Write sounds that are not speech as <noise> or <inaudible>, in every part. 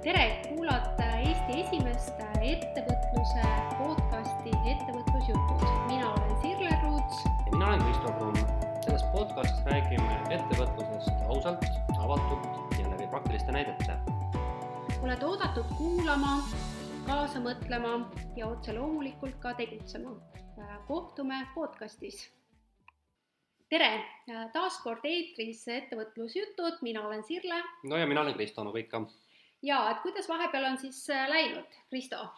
tere, kuulate Eesti esimest ettevõtluse podcasti Ettevõtlusjutud. mina olen Sirle Ruuts. ja mina olen Kristo Kruun. selles podcastis räägime ettevõtlusest ausalt, avatult ja läbi praktiliste näidete. oled oodatud kuulama, kaasa mõtlema ja otse loomulikult ka tegutsema. kohtume podcastis. tere, taas kord eetris Ettevõtlusjutud, mina olen Sirle. no ja mina olen Kristo, nagu ikka ja et kuidas vahepeal on siis äh, läinud, Kristo?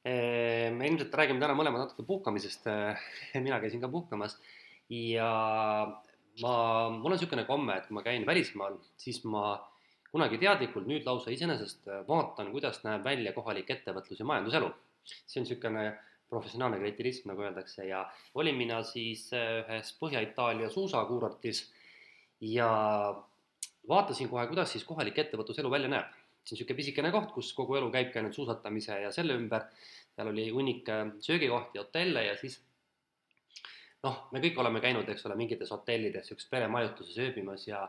me ilmselt räägime täna mõlemad natuke puhkamisest. <laughs> mina käisin ka puhkamas ja ma, mul on niisugune komme, et kui ma käin välismaal, siis ma kunagi teadlikult, nüüd lausa iseenesest vaatan, kuidas näeb välja kohalik ettevõtlus ja majanduselu. see on niisugune professionaalne kriteerism, nagu öeldakse, ja olin mina siis ühes Põhja-Itaalia suusakuurortis ja vaatasin kohe, kuidas siis kohalik ettevõtluselu välja näeb see on niisugune pisikene koht, kus kogu elu käibki ainult suusatamise ja selle ümber. seal oli hunnik söögikohti, hotelle ja siis noh, me kõik oleme käinud, eks ole, mingites hotellides niisuguses peremajutuses ööbimas ja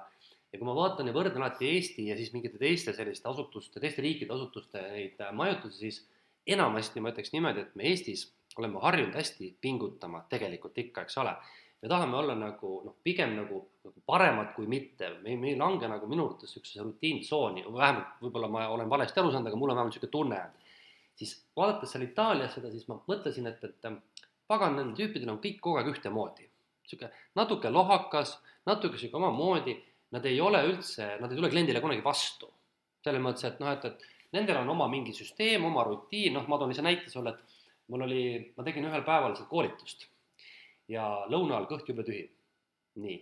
ja kui ma vaatan ja võrdlen alati Eesti ja siis mingite teiste selliste asutuste, teiste riikide asutuste neid majutusi, siis enamasti ma ütleks niimoodi, et me Eestis oleme harjunud hästi pingutama tegelikult ikka, eks ole me tahame olla nagu noh, pigem nagu, nagu paremad kui mitte, me, me ei lange nagu minu arvates niisugusesse rutiintsooni, vähemalt võib-olla ma olen valesti aru saanud, aga mul on vähemalt niisugune tunne, siis vaadates seal Itaalias seda, siis ma mõtlesin, et, et pagan, nendel tüüpidel on kõik kogu aeg ühtemoodi. niisugune natuke lohakas, natuke niisugune omamoodi, nad ei ole üldse, nad ei tule kliendile kunagi vastu. selles mõttes, et noh, et, et nendel on oma mingi süsteem, oma rutiin, noh, ma toon lihtsalt näite sulle, et mul oli, ma tegin ühel päeval seal koolitust ja lõuna ajal kõht jube tühi. nii,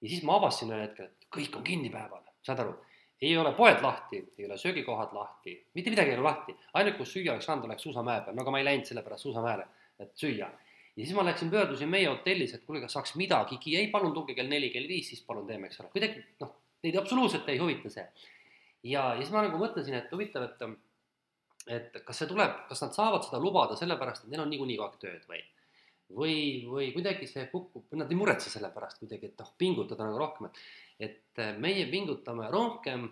ja siis ma avastasin ühel hetkel, et kõik on kinni päeval, saad aru, ei ole poed lahti, ei ole söögikohad lahti, mitte midagi ei ole lahti, ainuke, kus süüa oleks saanud, oleks suusamäe peal, no aga ma ei läinud sellepärast suusamäele, et süüa. ja siis ma läksin, pöördusin meie hotellis, et kuule, kas saaks midagigi, ei palun tulge kell neli, kell viis, siis palun teeme, eks ole, kuidagi noh, neid absoluutselt ei huvita see. ja, ja siis ma nagu mõtlesin, et huvitav, et et kas see tuleb, kas nad saavad seda lubada sellepärast, et neil on niikuinii kogu aeg tööd või või, või kuidagi see kukub, nad ei muretse selle pärast kuidagi, et noh, pingutada nagu rohkem, et, et äh, meie pingutame rohkem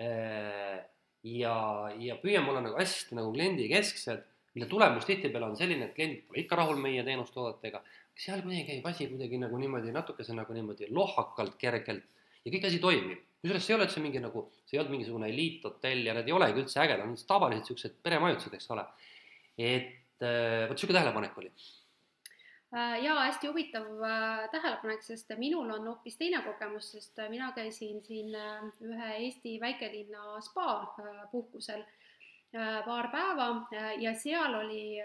äh, ja, ja püüame olla nagu hästi nagu kliendikesksed, mille tulemus tihtipeale on selline, et kliendid pole ikka rahul meie teenustoodetega, seal kuidagi käib asi kuidagi nagu niimoodi natukese nagu niimoodi lohakalt, kergelt ja kõik asi toimib. kusjuures see ei ole üldse mingi nagu, see ei olnud mingisugune eliithotell ja need ei olegi üldse ägedad, need on tavalised niisugused peremajutused, eks ole. et äh, vot niisugune tähelepanek oli Äh, ja hästi huvitav äh, tähelepanek, sest minul on hoopis teine kogemus, sest äh, mina käisin siin ühe Eesti väikelinna spa puhkusel paar päeva ja seal oli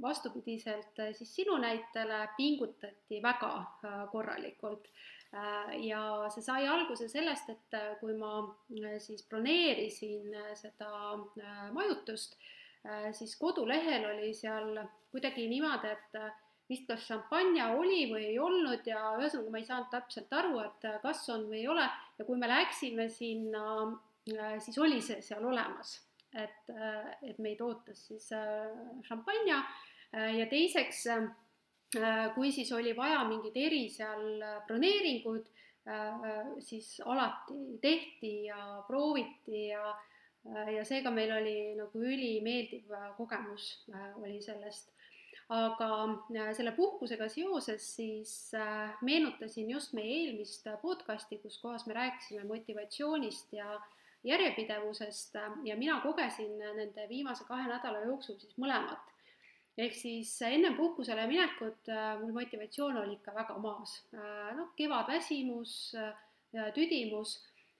vastupidiselt siis sinu näitele pingutati väga korralikult. ja see sai alguse sellest, et kui ma siis broneerisin seda majutust, siis kodulehel oli seal kuidagi niimoodi, et vist kas šampanja oli või ei olnud ja ühesõnaga ma ei saanud täpselt aru, et kas on või ei ole. Ja kui me läksime sinna, äh, siis oli see seal olemas, et, äh, et meid ootas siis äh, šampanja. Ja teiseks, kui siis oli vaja mingeid eri seal broneeringuid, siis alati tehti ja prooviti ja ja seega meil oli nagu ülimeeldiv kogemus oli sellest aga äh, selle puhkusega seoses siis äh, meenutasin just meie eelmist podcasti, kus kohas me rääkisime motivatsioonist ja järjepidevusest äh, ja mina kogesin nende viimase kahe nädala jooksul siis mõlemat. ehk siis ennem puhkusele minekut mul motivatsioon oli ikka väga maas, noh, kevadväsimus, tüdimus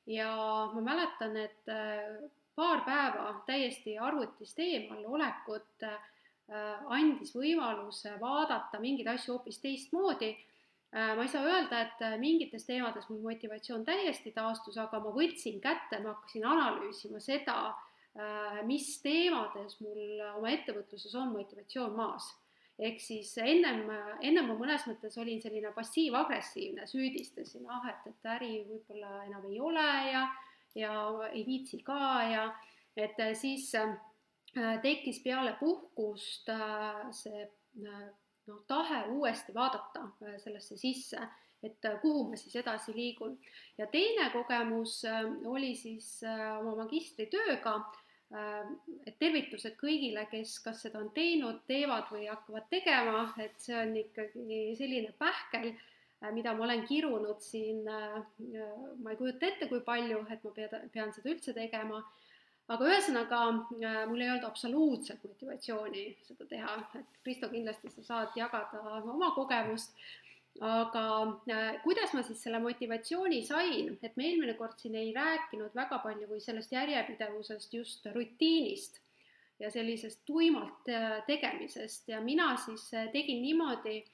ja ma mäletan, et paar päeva täiesti arvutist eemal olekut andis võimaluse vaadata mingeid asju hoopis teistmoodi. Äh, ma ei saa öelda, et äh, mingites teemades mul motivatsioon täiesti taastus, aga ma võtsin kätte, ma hakkasin analüüsima seda, mis teemades mul oma ettevõtluses on motivatsioon maas. ehk siis ennem, ennem ma mõnes mõttes olin selline passiiv-agressiivne, süüdistasin, ah, et, et äri võib-olla enam ei ole ja, ja ei viitsi ka ja et siis Äh, tekkis peale puhkust äh, see äh, noh, tahe uuesti vaadata sellesse sisse et kuhu ma siis edasi liigun. ja teine kogemus oli siis oma magistritööga et tervitused kõigile, kes kas seda on teinud, teevad või hakkavad tegema, et see on ikkagi selline pähkel, mida ma olen kirunud siin, ma ei kujuta ette, kui palju, et ma pean seda üldse tegema aga ühesõnaga mul ei olnud absoluutselt motivatsiooni seda teha, et Kristo, kindlasti sa saad jagada oma kogemust. Aga äh, kuidas ma siis selle motivatsiooni sain, et me eelmine kord siin ei rääkinud väga palju kui sellest järjepidevusest, just rutiinist ja sellisest tuimalt äh, tegemisest. Ja mina siis äh, tegin niimoodi,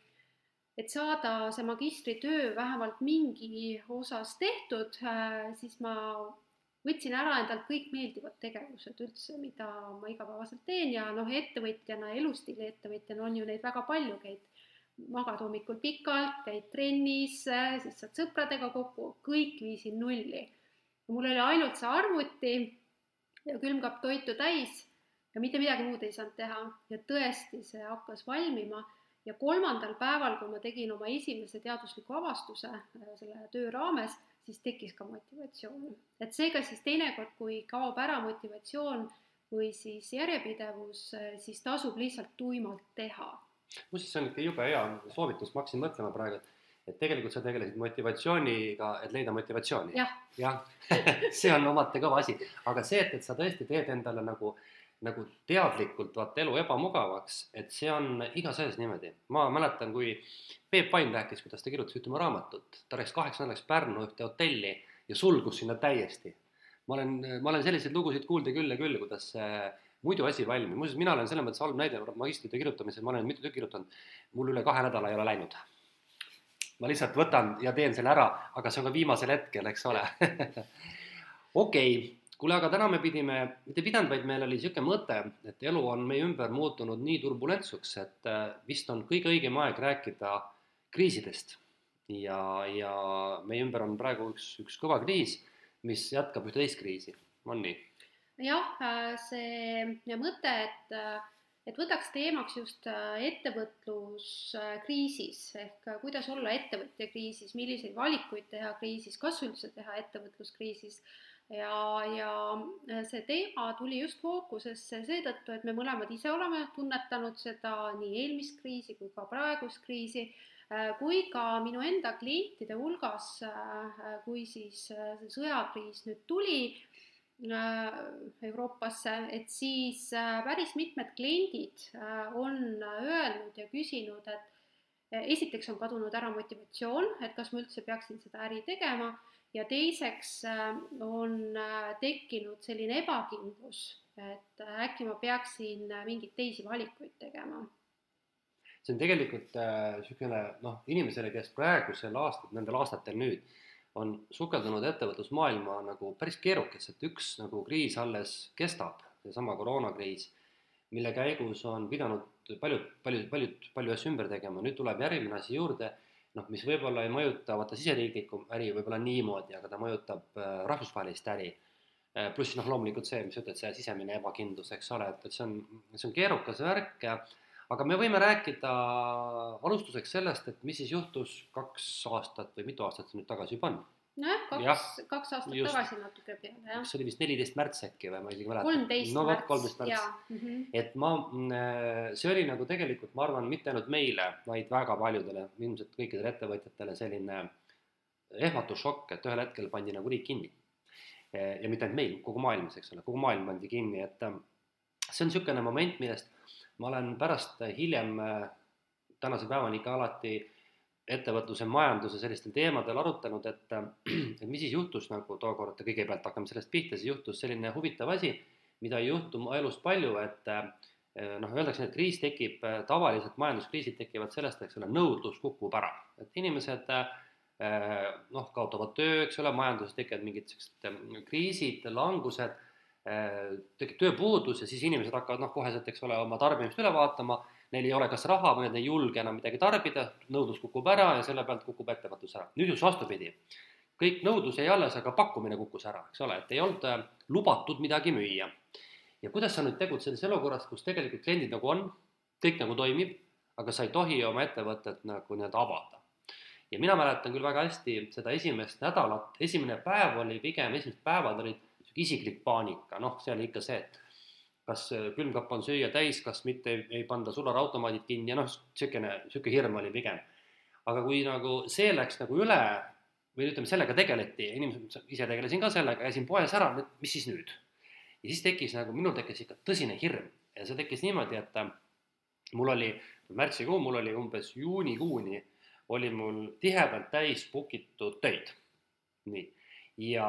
et saada see magistritöö vähemalt mingi osas tehtud, siis ma võtsin ära endalt kõik meeldivad tegevused üldse, mida ma igapäevaselt teen ja noh, ettevõtjana, elustiili ettevõtjana on ju neid väga palju, käid magad hommikul pikalt, käid trennis, siis saad sõpradega kokku, kõik viisin nulli. mul oli ainult see arvuti ja külmkapp toitu täis ja mitte midagi muud ei saanud teha ja tõesti, see hakkas valmima ja kolmandal päeval, kui ma tegin oma esimese teadusliku avastuse äh, selle töö raames, siis tekkis ka motivatsioon. et seega siis teinekord, kui kaob ära motivatsioon või siis järjepidevus, äh, siis tasub lihtsalt tuimalt teha. Muuseas, see on ikka jube hea soovitus, ma hakkasin mõtlema praegu, et tegelikult sa tegelesid motivatsiooniga, et leida motivatsiooni. Ja.. jah. <laughs> See on omate kõva asi, aga see, et, et sa tõesti teed endale nagu, nagu teadlikult vaata elu ebamugavaks, et see on igas asjas niimoodi. ma mäletan, kui Peep Vain rääkis, kuidas ta kirjutas oma raamatut, ta läks kaheks nädalaks Pärnu ühte hotelli ja sulgus sinna täiesti. ma olen, ma olen selliseid lugusid kuulda küll ja küll, kuidas muidu asi valmib, muuseas, mina olen selles mõttes halb näide magistritöö kirjutamisel, ma olen mitu tükki kirjutanud, mul üle kahe nädala ei ole läinud. ma lihtsalt võtan ja teen selle ära, aga see on ka viimasel hetkel, eks ole <laughs> okei okay., kuule, aga täna me pidime, mitte pidanud, vaid meil oli niisugune mõte, et elu on meie ümber muutunud nii turbulentsuks, et äh, vist on kõige õigem aeg rääkida kriisidest. ja, ja meie ümber on praegu üks, üks kõva kriis, mis jätkab ühte teist kriisi, on nii? Jah, äh, see mõte, et, äh, et võtaks teemaks just äh, ettevõtluskriisis. Ehk kuidas olla ettevõtja kriisis, milliseid valikuid teha kriisis, kas üldse teha ettevõtluskriisis ja, ja see teema tuli just fookusesse seetõttu, et me mõlemad ise oleme tunnetanud seda nii eelmist kriisi kui ka praegust kriisi, kui ka minu enda klientide hulgas, kui siis sõjakriis nüüd tuli Äh, Euroopasse, et siis äh, päris mitmed kliendid äh, on öelnud ja küsinud, et esiteks on kadunud ära motivatsioon, et kas ma üldse peaksin seda äri tegema ja teiseks on tekkinud selline ebakindlus, et äkki ma peaksin mingeid teisi valikuid tegema. See on tegelikult niisugune äh, noh, inimesele, kes praegusel aastal, nendel aastatel nüüd on sukeldunud ettevõtlusmaailma nagu päris keerukas, et üks nagu kriis alles kestab, seesama koroonakriis, mille käigus on pidanud paljud, paljud, paljud, palju asju ümber tegema, nüüd tuleb järgmine asi juurde, noh, mis võib-olla ei mõjuta vaata siseriiklikku äri võib-olla niimoodi, aga ta mõjutab äh, rahvusvahelist äri. Äh, pluss noh, loomulikult see, mis sa ütled, see sisemine ebakindlus, eks ole, et, et see on, see on keerukas värk ja aga me võime rääkida alustuseks sellest, et mis siis juhtus kaks aastat või mitu aastat see nüüd tagasi juba on? Nojah, kaks, kaks aastat just. tagasi natuke peale, jah. see oli vist neliteist märts äkki või ma isegi ei mäleta. kolmteist no, märts. kolmteist märts. Mm -hmm. et ma, mm, see oli nagu tegelikult, ma arvan, mitte ainult meile, vaid väga paljudele, ilmselt kõikidele ettevõtjatele selline ehmatusšokk, et ühel hetkel pandi nagu riik kinni. ja mitte ainult meil, kogu maailmas, eks ole, kogu maailm pandi kinni, et see on niisugune moment, millest ma olen pärast hiljem tänase päevani ikka alati ettevõtluse, majanduse sellistel teemadel arutanud, et, <clears throat> et mis siis juhtus nagu tookord, kõigepealt hakkame sellest pihta, siis juhtus selline huvitav asi, mida ei juhtu elus palju, et noh, öeldakse, et kriis tekib, tavaliselt majanduskriisid tekivad sellest, eks ole, nõudlus kukub ära, et inimesed noh, kaotavad töö, eks ole, majanduses tekivad mingid sellised kriisid, langused tekib tööpuudus ja siis inimesed hakkavad noh, koheselt, eks ole, oma tarbimist üle vaatama, neil ei ole kas raha või nad ei julge enam midagi tarbida, nõudlus kukub ära ja selle pealt kukub ettevõtlus ära. nüüd just vastupidi, kõik nõudlus jäi alles, aga pakkumine kukkus ära, eks ole, et ei olnud äh, lubatud midagi müüa. ja kuidas sa nüüd tegutsed selles olukorras, kus tegelikult kliendid nagu on, kõik nagu toimib, aga sa ei tohi oma ettevõtet nagu nii-öelda avada. ja mina mäletan küll väga hästi seda esimest nädalat, esimene päev oli pigem, esimesed päevad olid isiklik paanika, noh, see oli ikka see, et kas külmkapp on süüa täis, kas mitte ei, ei panda sularaautomaadid kinni ja noh, niisugune, niisugune hirm oli pigem. aga kui nagu see läks nagu üle või ütleme, sellega tegeleti, inimesed, ise tegelesin ka sellega, käisin poes ära, mis siis nüüd? ja siis tekkis nagu, minul tekkis ikka tõsine hirm ja see tekkis niimoodi, et äh, mul oli märtsikuu, mul oli umbes juunikuuni oli mul tihedalt täis book itud töid. nii, ja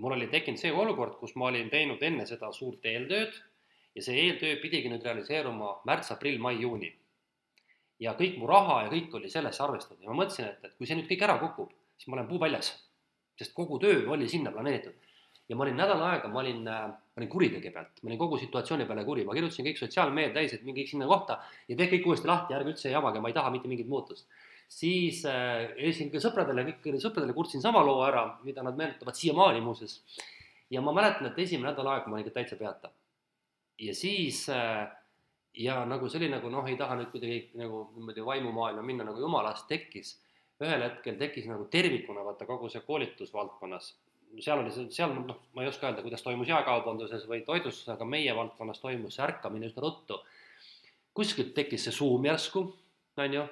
mul oli tekkinud see olukord, kus ma olin teinud enne seda suurt eeltööd ja see eeltöö pidigi nüüd realiseeruma märts, aprill, mai, juuni. ja kõik mu raha ja kõik oli sellesse arvestatud ja ma mõtlesin, et, et kui see nüüd kõik ära kukub, siis ma olen puu väljas. sest kogu töö oli sinna planeeritud. ja ma olin nädal aega, ma olin äh,, ma olin kuri kõigepealt, ma olin kogu situatsiooni peale kuri, ma kirjutasin kõik sotsiaalmeedia täis, et minge kõik sinna kohta ja tehke kõik uuesti lahti, ärge üldse jamage, ma ei taha mitte mingit muutust siis äh, esin ka sõpradele, kõikidele sõpradele kurtsin sama loo ära, mida nad meenutavad siiamaani muuseas. ja ma mäletan, et esimene nädal aega ma olin ikka täitsa peata. ja siis äh, ja nagu see oli nagu noh, ei taha nüüd kuidagi nagu niimoodi vaimumaailma minna, nagu jumalast tekkis. ühel hetkel tekkis nagu tervikuna vaata kogu see koolitusvaldkonnas, seal oli see, seal noh, ma ei oska öelda, kuidas toimus jaekaubanduses või toitlustuses, aga meie valdkonnas toimus see ärkamine üsna ruttu. kuskilt tekkis see suum järsku, on ju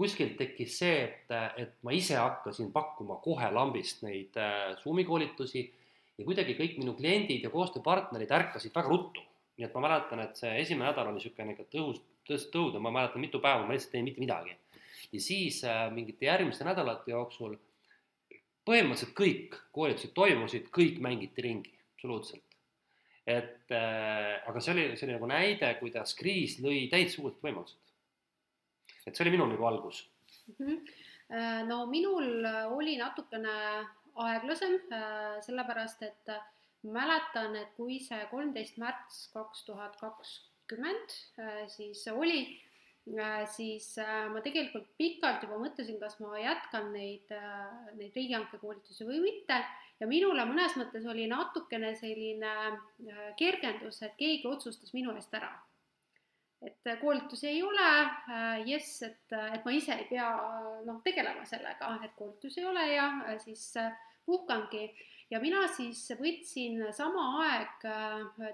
kuskilt tekkis see, et, et ma ise hakkasin pakkuma kohe lambist neid äh, Zoomi koolitusi ja kuidagi kõik minu kliendid ja koostööpartnerid ärkasid väga ruttu. nii et ma mäletan, et see esimene nädal oli niisugune ikka tõus, tõus, tõud ja ma mäletan mitu päeva ma lihtsalt ei teinud mitte midagi. ja siis äh, mingite järgmiste nädalate jooksul põhimõtteliselt kõik koolitused toimusid, kõik mängiti ringi, absoluutselt. et äh, aga see oli, see oli nagu näide, kuidas kriis lõi täitsa uued võimalused et see oli minul nagu algus mm. -hmm. no minul oli natukene aeglasem, äh, sellepärast et äh, mäletan, et kui see kolmteist märts kaks tuhat kakskümmend siis oli, siis ma tegelikult pikalt juba mõtlesin, kas ma jätkan neid, neid riigihanke koolitusi või mitte ja minule mõnes mõttes oli natukene selline kergendus, et keegi otsustas minu eest ära et äh, koolitusi ei ole, äh, jess, et, äh, et ma ise ei pea noh, tegelema sellega, et koolitusi ei ole ja siis puhkangi. ja mina siis võtsin sama aeg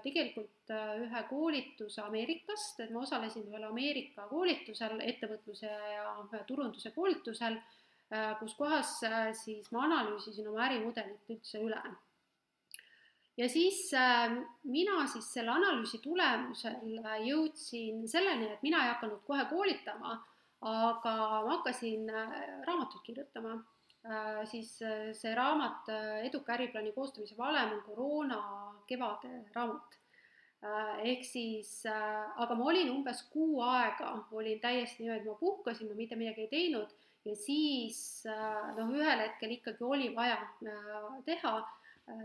tegelikult ühe koolituse Ameerikast, et ma osalesin ühel Ameerika koolitusel, ettevõtluse ja turunduse koolitusel, kus kohas siis ma analüüsisin oma ärimudelit üldse üle ja siis äh, mina siis selle analüüsi tulemusel äh, jõudsin selleni, et mina ei hakanud kohe koolitama, aga ma hakkasin äh, raamatut kirjutama. siis see raamat Eduka äriplaani koostamise valem on koroona kevade raamat. ehk siis, aga ma olin umbes kuu aega, olin täiesti niimoodi, ma puhkasin, ma mitte midagi ei teinud ja siis noh, ühel hetkel ikkagi oli vaja teha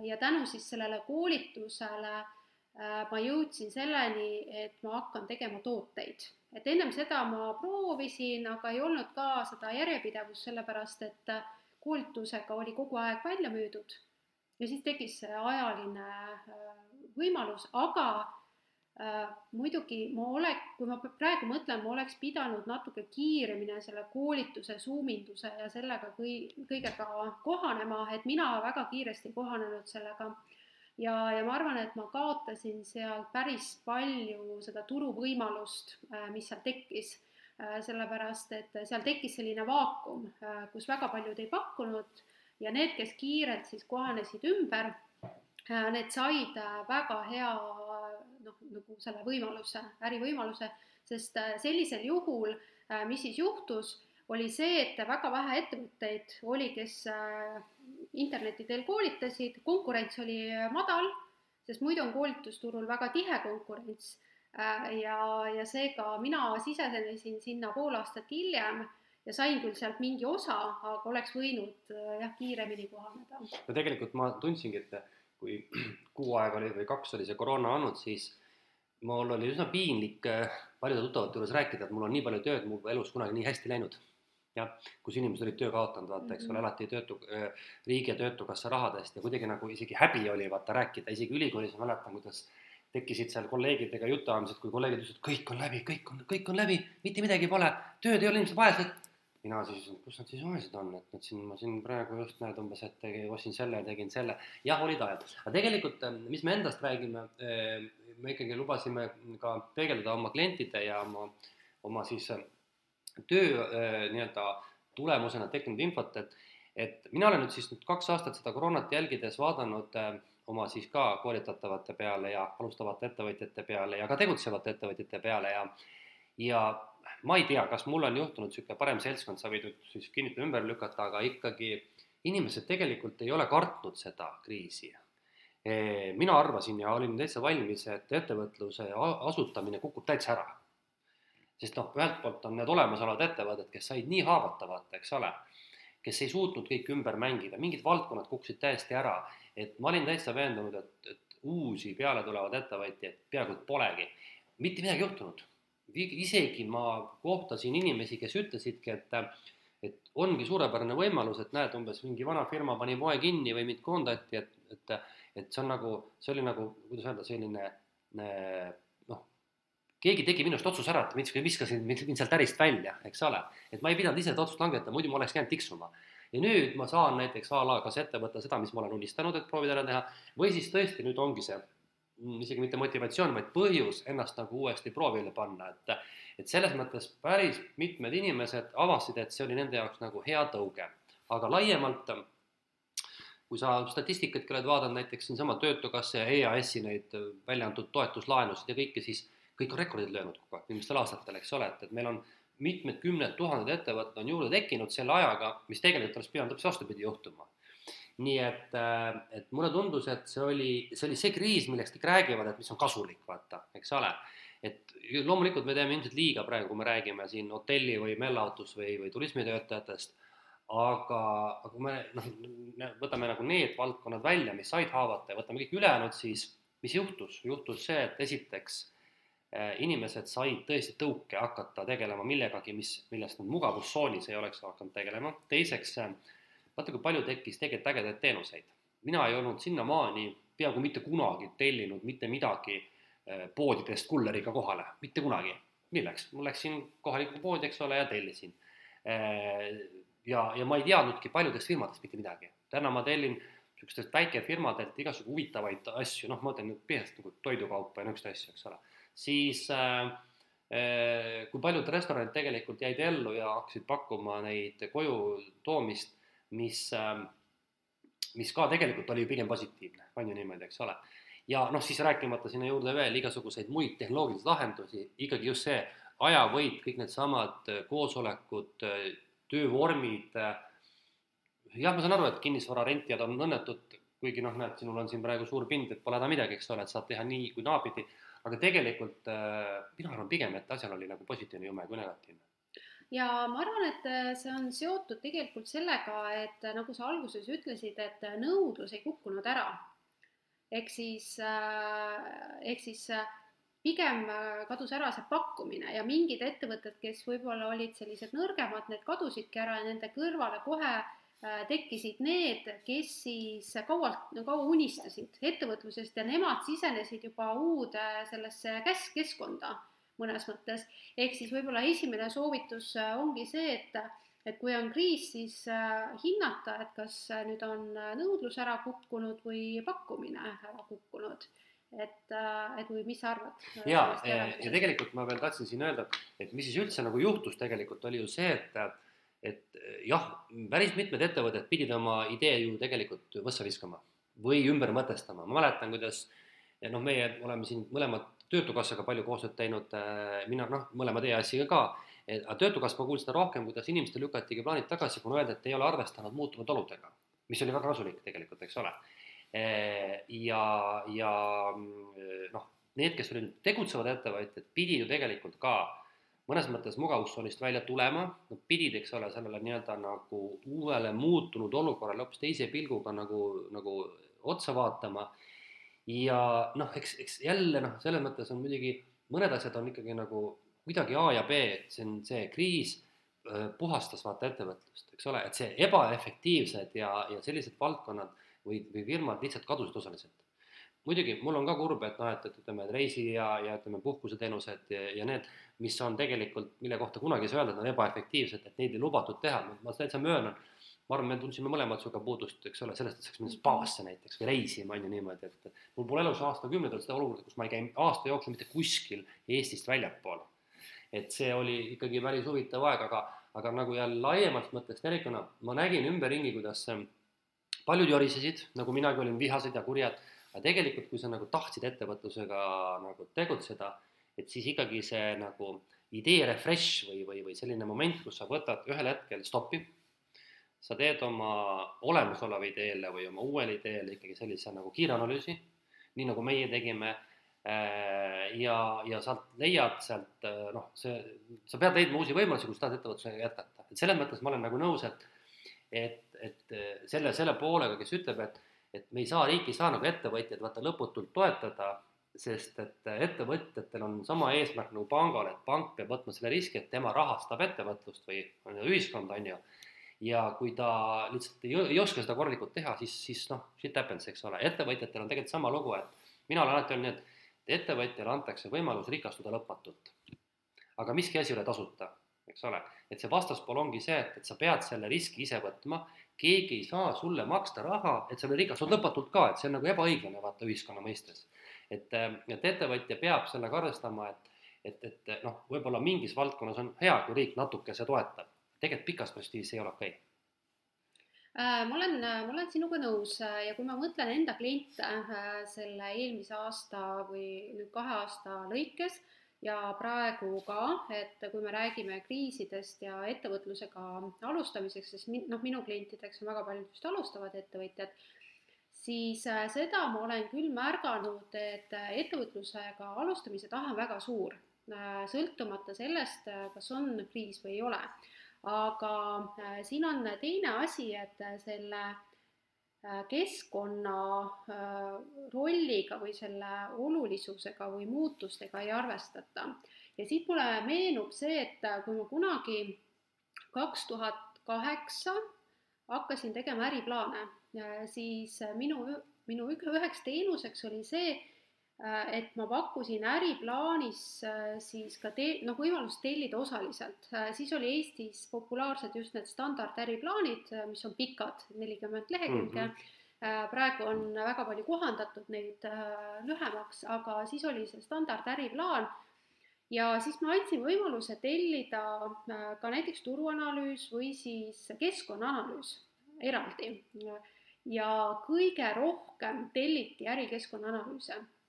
ja tänu siis sellele koolitusele äh, ma jõudsin selleni, et ma hakkan tegema tooteid. et ennem seda ma proovisin, aga ei olnud ka seda järjepidevust, sellepärast et äh, koolitusega oli kogu aeg välja müüdud. ja siis tekkis see ajaline võimalus, aga Äh, muidugi ma olek-, kui ma praegu mõtlen, ma oleks pidanud natuke kiiremini selle koolituse suuminduse ja sellega kõi-, kõigega kohanema, et mina väga kiiresti kohanenud sellega. ja, ja ma arvan, et ma kaotasin seal päris palju seda turuvõimalust, äh, mis seal tekkis. Äh, sellepärast, et seal tekkis selline vaakum, kus väga paljud ei pakkunud ja need, kes kiirelt siis kohanesid ümber, need said väga hea noh, nagu selle võimaluse, ärivõimaluse, sest äh, sellisel juhul, äh, mis siis juhtus, oli see, et väga vähe ettevõtteid oli, kes äh, interneti teel koolitasid, konkurents oli madal, sest muidu on koolitusturul väga tihe konkurents ja, ja seega mina sisenesin sinna pool aastat hiljem ja sain küll sealt mingi osa, aga oleks võinud jah, kiiremini kohaneda. no tegelikult ma tundsingi, et kui <clears throat> kuu aega oli või kaks oli see koroona olnud, siis mul oli üsna piinlik äh, paljude tuttavate juures rääkida, et mul on nii palju tööd, mul elus kunagi nii hästi läinud. jah, kus inimesed olid töö kaotanud, vaata, eks ole, mhm. elati töötu, äh, riigi ja Töötukassa rahadest ja kuidagi nagu isegi häbi oli vaata rääkida, isegi ülikoolis ma mäletan, kuidas tekkisid seal kolleegidega jutuajamised, kui kolleegid ütlesid, kõik on läbi, kõik on, kõik on läbi, mitte midagi pole, tööd ei ole, inimesed vaesed. mina siis, kus nad siis vaesed on, et nad siin, ma siin praegu just näed umbes, et ostsin selle ja tegin selle. jah, olid ajad, aga tegelikult, äh, mis me endast räägime, me ikkagi lubasime ka peegeldada oma klientide ja oma, oma siis töö nii-öelda tulemusena tekkinud infot, et, et mina olen nüüd siis nüüd kaks aastat seda koroonat jälgides vaadanud äh, oma siis ka koolitatavate peale ja alustavate ettevõtjate peale ja ka tegutsevate ettevõtjate peale ja ja ma ei tea, kas mul on juhtunud niisugune parem seltskond, sa võid nüüd siis kinnitada ümber lükata, aga ikkagi inimesed tegelikult ei ole kartnud seda kriisi. Mina arvasin ja olin täitsa valmis, et ettevõtluse asutamine kukub täitsa ära sest noh, ühelt poolt on need olemasolevad ettevõtted, kes said nii haavatavad, eks ole, kes ei suutnud kõike ümber mängida, mingid valdkonnad kukkusid täiesti ära, et ma olin täitsa veendunud, et, et uusi peale tulevaid ettevõtjaid peaaegu et polegi. mitte midagi juhtunud. isegi ma kohtasin inimesi, kes ütlesidki, et, et ongi suurepärane võimalus, et näed, umbes mingi vana firma pani poe kinni või mind koondati, et, et, et see on nagu, see oli nagu, kuidas öelda, selline keegi tegi minust otsuse ära, et ma viskasin mind sealt ärist välja, eks ole. et ma ei pidanud ise seda otsust langetama, muidu ma oleks jäänud tiksuma. ja nüüd ma saan näiteks a la kas ette võtta seda, mis ma olen unistanud, et proovida ära teha, või siis tõesti nüüd ongi see mm, isegi mitte motivatsioon, vaid põhjus ennast nagu uuesti proovile panna, et et selles mõttes päris mitmed inimesed avastasid, et see oli nende jaoks nagu hea tõuge. aga laiemalt, kui sa statistikat oled vaadanud, näiteks siinsama Töötukassa ja EAS-i neid välja antud toetuslaenusid ja kõike, siis kõik on rekordid löönud kogu aeg viimastel aastatel, eks ole, et, et meil on mitmed kümned tuhanded ettevõtted on juurde tekkinud selle ajaga, mis tegelikult oleks pidanud hoopis vastupidi juhtuma. nii et, äh, et mulle tundus, et see oli, see oli see kriis, millest kõik räägivad, et mis on kasulik, vaata, eks ole. et loomulikult me teeme ilmselt liiga praegu, kui me räägime siin hotelli või meelelahutus või, või turismitöötajatest, aga, aga kui me noh, võtame nagu need valdkonnad välja, mis said haavata ja võtame kõik ülejäänud, siis mis juhtus, juhtus see, et esiteks Äh, inimesed said tõesti tõuke hakata tegelema millegagi, mis, millest nad mugavustsoonis ei oleks hakanud tegelema. teiseks, äh, vaata kui palju tekkis tegelikult ägedaid teenuseid. mina ei olnud sinnamaani peaaegu mitte kunagi tellinud mitte midagi äh, poodidest kulleriga kohale, mitte kunagi. milleks? ma läksin kohalikku poodi, eks ole, ja tellisin. Ja, ja ma ei teadnudki paljudest firmadest mitte midagi. täna ma tellin niisugustelt väikefirmadelt igasugu huvitavaid asju, noh, ma teen põhiliselt nagu toidukaupa ja niisuguseid asju, eks ole siis äh, äh, kui paljud restoranid tegelikult jäid ellu ja hakkasid pakkuma neid koju toomist, mis, äh, mis ka tegelikult oli pigem positiivne, on ju niimoodi, eks ole. ja noh, siis rääkimata sinna juurde veel igasuguseid muid tehnoloogilisi lahendusi, ikkagi just see ajavõit, kõik needsamad koosolekud, töövormid. jah, ma saan aru, et kinnisvararentijad on õnnetud, kuigi noh, näed, sinul on siin praegu suur pind, et pole häda midagi, eks ole, et saad teha nii kui naapidi aga tegelikult äh, mina arvan pigem, et asjal oli nagu positiivne jume kui negatiivne ja ma arvan, et äh, see on seotud tegelikult sellega, et äh, nagu sa alguses ütlesid, et nõudlus ei kukkunud ära. ehk siis, ehk siis pigem kadus ära see pakkumine ja mingid ettevõtted, kes võib-olla olid sellised nõrgemad, need kadusidki ära ja nende kõrvale kohe Äh, tekkisid need, kes siis kaualt, kaua unistasid ettevõtlusest ja nemad sisenesid juba uude sellesse käs-, keskkonda mõnes mõttes. ehk siis võib-olla esimene soovitus äh, ongi see, et, et kui on kriis, siis äh, hinnata, et kas nüüd on nõudlus ära kukkunud või pakkumine ära kukkunud et, et või mis sa arvad? ja, ja tegelikult ma veel tahtsin siin öelda, et mis siis üldse nagu juhtus tegelikult oli ju see, et et jah, päris mitmed ettevõtted pidid oma idee ju tegelikult võssa viskama või ümber mõtestama, ma mäletan, kuidas noh, meie oleme siin mõlemad Töötukassaga palju koostööd teinud, eh, mina noh, mõlemad EAS-iga ka, aga Töötukass ma kuulsin rohkem, kuidas inimestel lükatigi plaanid tagasi, kuna öeldi, et ei ole arvestanud muutunud oludega, mis oli väga kasulik tegelikult, eks ole. Eh, ja, ja mm, noh, need, kes olid tegutsevad ettevõtjad, pidid ju tegelikult ka mõnes mõttes mugavustsoonist välja tulema, nad pidid, eks ole, sellele nii-öelda nagu uuele muutunud olukorrale hoopis teise pilguga nagu, nagu otsa vaatama. ja noh, eks, eks jälle noh, selles mõttes on muidugi mõned asjad on ikkagi nagu kuidagi A ja B, et see on see kriis puhastas vaata ettevõtlust, eks ole, et see ebaefektiivsed ja, ja sellised valdkonnad või, või firmad lihtsalt kadusid osaliselt. muidugi mul on ka kurb, et noh, et, et ütleme, et reisi ja, ja ütleme, puhkuseteenused ja, ja need, mis on tegelikult, mille kohta kunagi ei saa öelda, et nad on ebaefektiivsed, et neid ei lubatud teha, ma täitsa möönan. ma arvan, me tundsime mõlemad sinuga puudust, eks ole, sellest, et saaks minna spaasse näiteks või reisima on ju niimoodi, et mul pole elus aastakümneid olnud seda olukorda, kus ma ei käi aasta jooksul mitte kuskil Eestist väljapool. et see oli ikkagi päris huvitav aeg, aga, aga nagu jälle laiemalt mõttes tervikuna, ma nägin ümberringi, kuidas paljud jorisesid, nagu minagi olin, vihased ja kurjad aga tegelikult, kui sa nagu tahtsid ettevõtlusega nagu tegutseda, et siis ikkagi see nagu idee refresh või, või, või selline moment, kus sa võtad ühel hetkel stopi, sa teed oma olemasoleva ideele või oma uuele ideele ikkagi sellise nagu kiire analüüsi, nii nagu meie tegime äh, ja, ja sealt leiad sealt äh, noh, see, sa pead leidma uusi võimalusi, kui sa tahad ettevõtlusega jätkata, et selles mõttes ma olen nagu nõus, et et, et selle, selle poolega, kes ütleb, et et me ei saa, riik ei saa nagu ettevõtjaid vaata lõputult toetada, sest et ettevõtjatel on sama eesmärk nagu pangal, et pank peab võtma selle riski, et tema rahastab ettevõtlust või ühiskonda, on ju. ja kui ta lihtsalt ei, ei oska seda korralikult teha, siis, siis noh, shit happens, eks ole, ettevõtjatel on tegelikult sama lugu, et mina olen alati öelnud et ettevõtjale antakse võimalus rikastuda lõpmatult. aga miski asi ei ole tasuta, eks ole, et see vastaspool ongi see, et, et sa pead selle riski ise võtma. Keegi ei saa sulle maksta raha, et sa veel rikastud lõpmatult ka, et see on nagu ebaõiglane vaata ühiskonna mõistes. et, äh, et ettevõtja peab sellega arvestama, et, et, et noh, võib-olla mingis valdkonnas on hea, kui riik natukese toetab, tegelikult pikas perspektiivis ei ole okei. Okay äh, ma olen, ma olen sinuga nõus. Ja kui ma mõtlen enda kliente äh, selle eelmise aasta või nüüd kahe aasta lõikes, ja praegu ka, et kui me räägime kriisidest ja ettevõtlusega alustamiseks, siis min-, noh, minu klientideks on väga paljud just alustavad ettevõtjad, siis äh, seda ma olen küll märganud, et äh, ettevõtlusega alustamise tahe on väga suur, äh, sõltumata sellest, kas on kriis või ei ole. aga siin on teine asi, et selle Äh, keskkonna äh, rolliga või selle olulisusega või muutustega ei arvestata. ja siit mulle meenub see, et äh, kui ma kunagi kaks tuhat kaheksa hakkasin tegema äriplaane, siis minu, minu üheks teenuseks oli see, Äh, et ma pakkusin äriplaanis äh, siis ka te-, noh, võimalust tellida osaliselt, äh, siis oli Eestis populaarsed just need standarдэriplaanid, mis on pikad, nelikümmend lehekülge mm, -hmm. praegu on väga palju kohandatud neid lühemaks, aga siis oli see standardäriplaan ja siis ma andsin võimaluse tellida ka näiteks turuanalüüs või siis keskkonnaanalüüs eraldi. ja kõige rohkem telliti ärikeskkonna analüüse Äh,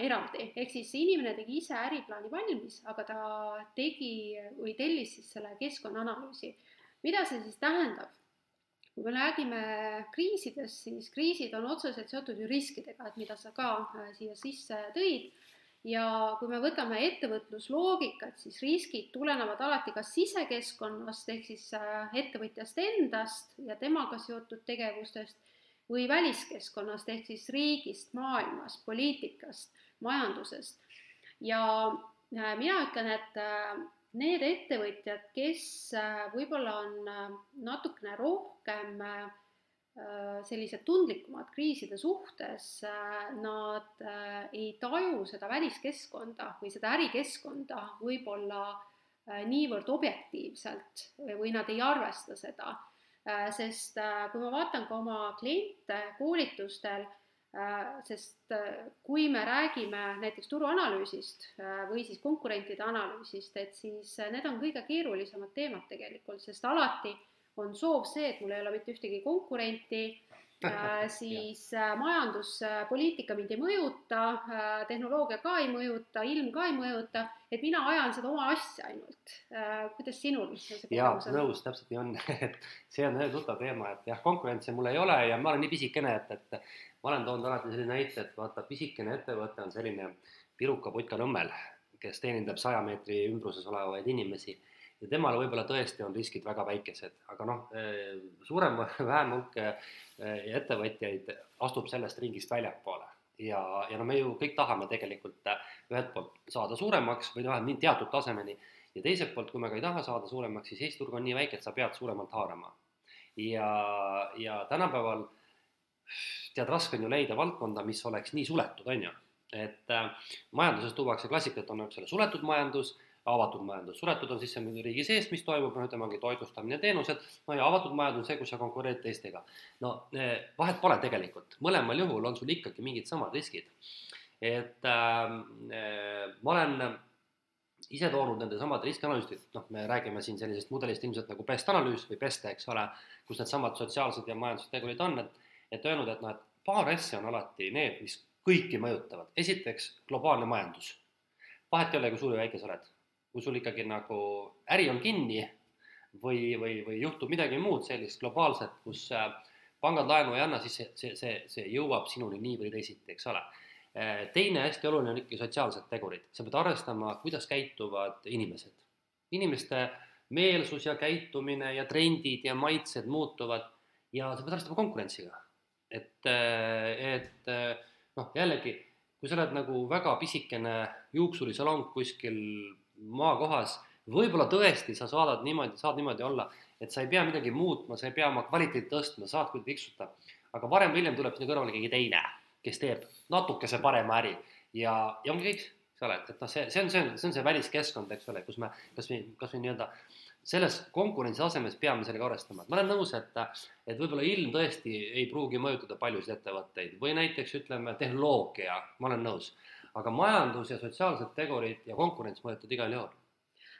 eraldi, ehk siis inimene tegi ise äriplaani valmis, aga ta tegi või tellis siis selle keskkonnaanalüüsi. mida see siis tähendab? kui me räägime kriisidest, siis kriisid on otseselt seotud ju riskidega, et mida sa ka äh, siia sisse tõid. ja kui me võtame ettevõtlusloogikat, siis riskid tulenevad alati kas sisekeskkonnast ehk siis äh, ettevõtjast endast ja temaga seotud tegevustest või väliskeskkonnast ehk siis riigist, maailmast, poliitikast, majandusest. ja äh, mina ütlen, et äh, need ettevõtjad, kes äh, võib-olla on natukene rohkem sellised tundlikumad kriiside suhtes, nad ei taju seda väliskeskkonda või seda ärikeskkonda võib-olla niivõrd objektiivselt või nad ei arvesta seda sest äh, kui ma vaatan ka oma kliente koolitustel, äh, sest kui me räägime näiteks turuanalüüsist või siis konkurentide analüüsist, et siis need on kõige keerulisemad teemad tegelikult, sest alati on soov see, et mul ei ole mitte ühtegi konkurenti Äh, <laughs> siis äh, majanduspoliitika mind ei mõjuta, äh, tehnoloogia ka ei mõjuta, ilm ka ei mõjuta, et mina ajan seda oma asja ainult. kuidas sinul see jaa, nõus, täpselt nii on. <laughs> Et see on tuttav teema, et jah, konkurentsi mul ei ole ja ma olen nii pisikene, et, et ma olen toonud alati sellise näite, et vaata, pisikene ettevõte on selline piruka putka Nõmmel, kes teenindab saja meetri ümbruses olevaid inimesi ja temal võib-olla tõesti on riskid väga väikesed, aga noh, eh, suurem või <laughs> vähem hulk eh, ettevõtjaid astub sellest ringist väljapoole ja, ja no me ju kõik tahame tegelikult eh, ühelt poolt saada suuremaks või nii teatud tasemeni ja teiselt poolt, kui me ka ei taha saada suuremaks, siis Eesti turg on nii väike, et sa pead suuremalt haarama. ja, ja tänapäeval tead, raske on ju leida valdkonda, mis oleks nii suletud, on ju. et äh, majanduses tuuakse klassikat, on, ole, suletud majandus, avatud majandus, suletud on see riigi sees, mis toimub, noh, ütleme, ongi toitlustamine, teenused, no ja avatud majandus on see, kus sa konkureerid teistega. no eh, vahet pole tegelikult, mõlemal juhul on sul ikkagi mingid samad riskid. et äh, ma olen ise toonud nende samade riskianalüüsid, noh, me räägime siin sellisest mudelist ilmselt nagu best analüüs või best, eks ole, kus needsamad sotsiaalsed ja majanduslikud tegurid on, et et öelnud, et noh, et paar asja on alati need, mis kõiki mõjutavad. esiteks, globaalne majandus. vahet ei ole, kui suur või väike sa oled. Kui sul ikkagi nagu äri on kinni või, või, või juhtub midagi muud sellist globaalset, kus äh, pangad laenu ei anna, siis see, see, see, see jõuab sinuni nii või teisiti, eks ole. Äh, teine hästi oluline on ikkagi sotsiaalsed tegurid, sa pead arvestama, kuidas käituvad inimesed. inimeste meelsus ja käitumine ja trendid ja maitsed muutuvad ja sa pead arvestama konkurentsiga et, äh, et noh, jällegi, kui sa oled nagu väga pisikene juuksurisalong kuskil maakohas, võib-olla tõesti sa saadad niimoodi, saad niimoodi olla, et sa ei pea midagi muutma, sa ei pea oma kvaliteeti tõstma, saad küll tiksuta, aga varem või hiljem tuleb sinna kõrvale keegi teine, kes teeb natukese parema äri. Ja, ja ongi kõik, eks ole, et noh, see, see on, see on, see on see väliskeskkond, eks ole, kus me kasvõi, kasvõi nii-öelda äh, selles konkurentsi asemes peame sellega arvestama, et ma olen nõus, et, et võib-olla ilm tõesti ei pruugi mõjutada paljusid ettevõtteid. Või näiteks ütleme, tehnoloogia, ma olen nõus, aga majandus ja sotsiaalsed tegurid ja konkurents mõjutavad igal juhul.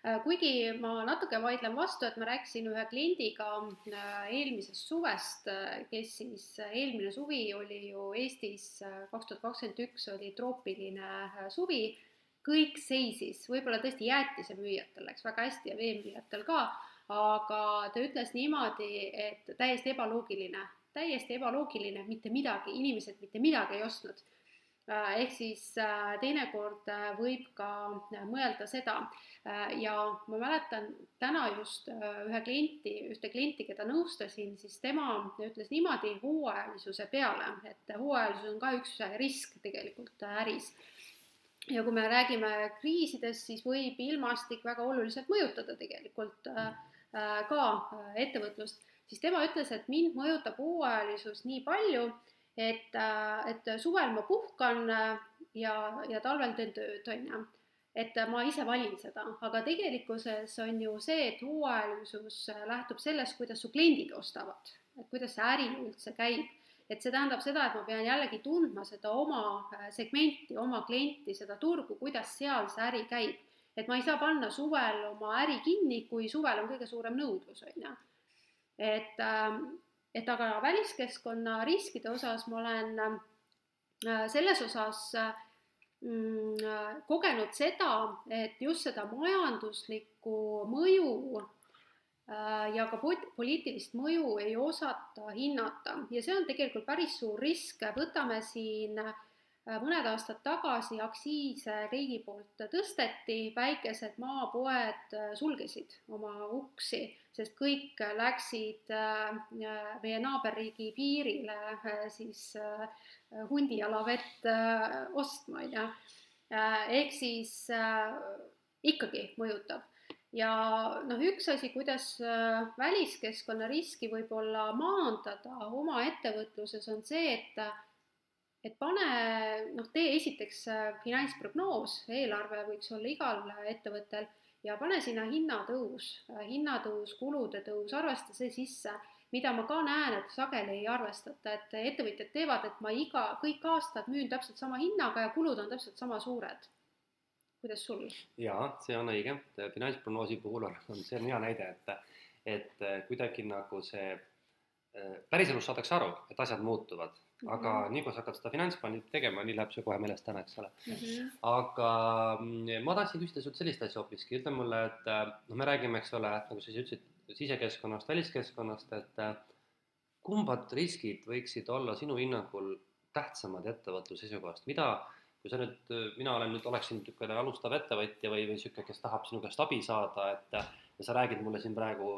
Äh, kuigi ma natuke vaidlen vastu, et ma rääkisin ühe kliendiga äh, eelmisest suvest, äh, kes siis, eelmine suvi oli ju Eestis, kaks tuhat kakskümmend üks oli troopiline suvi. Kõik seisis, võib-olla tõesti jäätisemüüjatel läks väga hästi ja veemüüjatel ka, aga ta ütles niimoodi, et täiesti ebaloogiline, täiesti ebaloogiline, mitte midagi, inimesed mitte midagi ei ostnud. Äh, ehk siis äh, teinekord äh, võib ka mõelda seda. Ja ma mäletan täna just ühe klienti, ühte klienti, keda nõustasin, siis tema ütles niimoodi hooajalisuse peale, et hooajalisus on ka üks risk tegelikult äris. Ja kui me räägime kriisidest, siis võib ilmastik väga oluliselt mõjutada tegelikult ka ettevõtlust, siis tema ütles, et mind mõjutab hooajalisus nii palju, et, et suvel ma puhkan ja, ja talvel teen tööd, on ju. et ma ise valin seda, aga tegelikkuses on ju see, et hooajalisus lähtub sellest, kuidas su kliendid ostavad, et kuidas see äri üldse käib et see tähendab seda, et ma pean jällegi tundma seda oma äh, segmenti, oma klienti, seda turgu, kuidas seal see äri käib. et ma ei saa panna suvel oma äri kinni, kui suvel on kõige suurem nõudlus, on ju. et, ähm, et aga väliskeskkonna riskide osas ma olen äh, selles osas mm, kogenud seda, et just seda majanduslikku mõju Äh, ja ka poliitilist mõju ei osata hinnata. Ja see on tegelikult päris suur risk, võtame siin äh, mõned aastad tagasi aktsiise riigi poolt tõsteti, väikesed maapoed äh, sulgesid oma uksi, sest kõik läksid meie naaberriigi piirile siis hundijalavett ostma, on ju. ehk siis ikkagi mõjutab ja noh, üks asi, kuidas äh, väliskeskkonna riski võib-olla maandada oma ettevõtluses, on see, et et pane, noh, tee esiteks äh, finantsprognoos, eelarve võiks olla igal ettevõttel. Ja pane sinna hinnatõus, äh, hinnatõus, kulude tõus, arvesta see sisse, mida ma ka näen, et sageli ei arvestata, et ettevõtjad teevad, et ma iga, kõik aastad müün täpselt sama hinnaga ja kulud on täpselt sama suured. Kuidas sul? jaa, see on õige, finantsprognoosi puhul on, on, see on hea näide, et, et kuidagi nagu see äh, päriselus saadakse aru, et asjad muutuvad mm, -hmm. aga nii kui sa hakkad seda finantsplaani tegema, nii läheb see kohe meelest ära, eks ole mm. -hmm. aga ma tahtsin küsida sult sellist asja hoopiski, ütle mulle, et äh, noh, me räägime, eks ole, nagu sa ise ütlesid, sisekeskkonnast, väliskeskkonnast, et äh, kumbad riskid võiksid olla sinu hinnangul tähtsamad ettevõtluse seisukohast, mida kui sa nüüd, mina olen nüüd, oleksin niisugune alustav ettevõtja või, või niisugune, kes tahab sinu käest abi saada, et ja sa räägid mulle siin praegu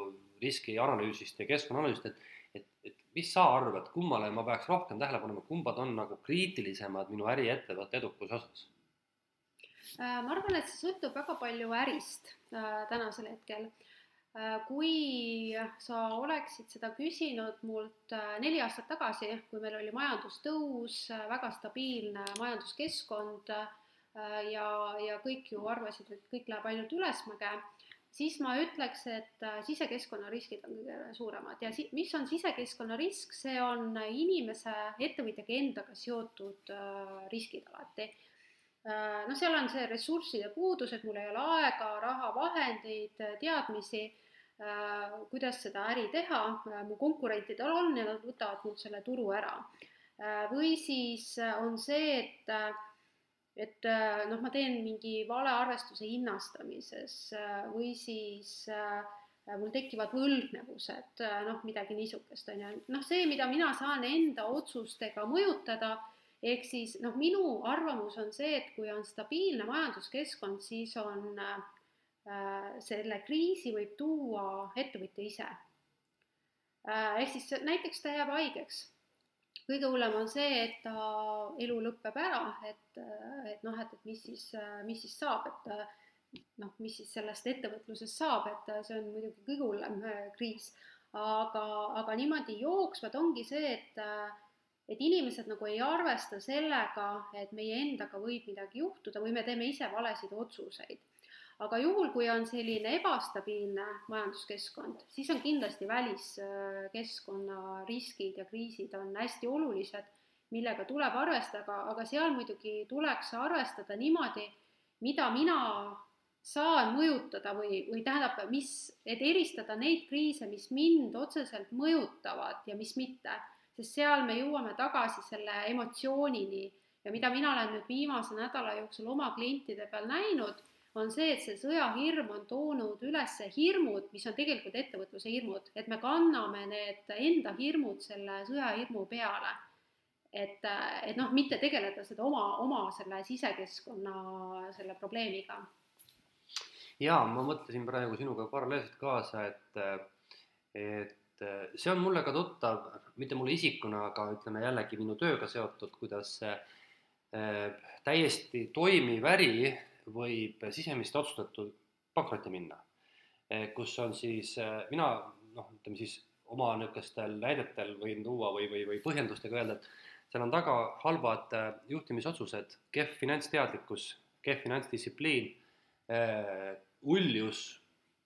riskianalüüsist ja keskkonnaanalüüsist, et et, et mis sa arvad, kummale ma peaks rohkem tähelepanu kumbad on nagu kriitilisemad minu äriettevõtte edukuse osas? Äh, ma arvan, et see sõltub väga palju ärist äh, tänasel hetkel kui sa oleksid seda küsinud mult neli aastat tagasi, kui meil oli majandustõus, väga stabiilne majanduskeskkond ja, ja kõik ju arvasid, et kõik läheb ainult ülesmäge siis ma ütleks, et äh, sisekeskkonna riskid on kõige suuremad ja si-, mis on sisekeskkonna risk, see on inimese, ettevõtjaga endaga seotud äh, riskid alati äh,. noh, seal on see ressursside puudus, et mul ei ole aega, raha, vahendeid, teadmisi äh,, kuidas seda äri teha äh,, mu konkurentidel on ja nad võtavad mult selle turu ära äh,. või siis on see, et et äh, noh, ma teen mingi valearvestuse hinnastamises äh, või siis äh, mul tekivad võlgnevused, noh, midagi niisugust, on ju, noh, see, mida mina saan enda otsustega mõjutada, ehk siis noh, minu arvamus on see, et kui on stabiilne majanduskeskkond, siis on äh, selle kriisi võib tuua ettevõtja ise äh,. ehk siis näiteks ta jääb haigeks kõige hullem on see, et ta elu lõpeb ära, et, et noh, et, et mis siis, mis siis saab, et noh, mis siis sellest ettevõtlusest saab, et see on muidugi kõige hullem äh, kriis. aga, aga niimoodi jooksvalt ongi see, et et inimesed nagu ei arvesta sellega, et meie endaga võib midagi juhtuda või me teeme ise valesid otsuseid aga juhul, kui on selline ebastabiilne majanduskeskkond, siis on kindlasti väliskeskkonna riskid ja kriisid on hästi olulised, millega tuleb arvestada, aga, seal muidugi tuleks arvestada niimoodi, mida mina saan mõjutada või, või tähendab, mis, et eristada neid kriise, mis mind otseselt mõjutavad ja mis mitte, sest seal me jõuame tagasi selle emotsioonini. Ja mida mina olen nüüd viimase nädala jooksul oma klientide peal näinud on see, et see sõjahirm on toonud üles hirmud, mis on tegelikult ettevõtluse hirmud, et me kanname need enda hirmud selle sõjahirmu peale. et, et noh, mitte tegeleda seda oma, oma selle sisekeskkonna selle probleemiga. jaa, ma mõtlesin praegu sinuga paralleelselt kaasa, et, et see on mulle ka tuttav, mitte mulle isikuna, aga ütleme jällegi minu tööga seotud, kuidas äh, täiesti toimiv äri võib sisemist otsustatult pankrotti minna. Eh, kus on siis, eh, mina noh, ütleme siis oma niisugustel näidetel võin tuua või, või, või põhjendustega öelda, et seal on taga halvad eh, juhtimisotsused, kehv finantsteadlikkus, kehv finantsdistsipliin, uljus,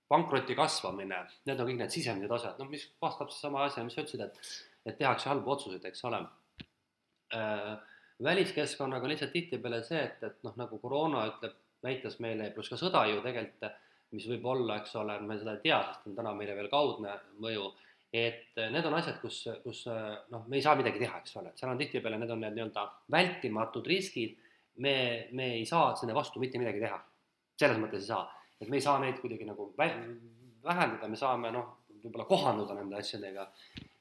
pankroti kasvamine, need on kõik need sisemised asjad, noh, mis vastab seesama asja, mis sa ütlesid, et, et tehakse halbu otsuseid, eks ole. Väliskeskkonnaga on lihtsalt tihtipeale see, et, et noh, nagu koroona ütleb näitas meile, pluss ka sõda ju tegelikult, mis võib olla, eks ole, me seda ei tea, sest on täna meile veel kaudne mõju, et need on asjad, kus, kus noh, me ei saa midagi teha, eks ole, et seal on tihtipeale, need on need nii-öelda vältimatud riskid, me, me ei saa selle vastu mitte midagi teha. selles mõttes ei saa, et me ei saa neid kuidagi nagu vähendada, me saame noh, võib-olla kohanduda nende asjadega.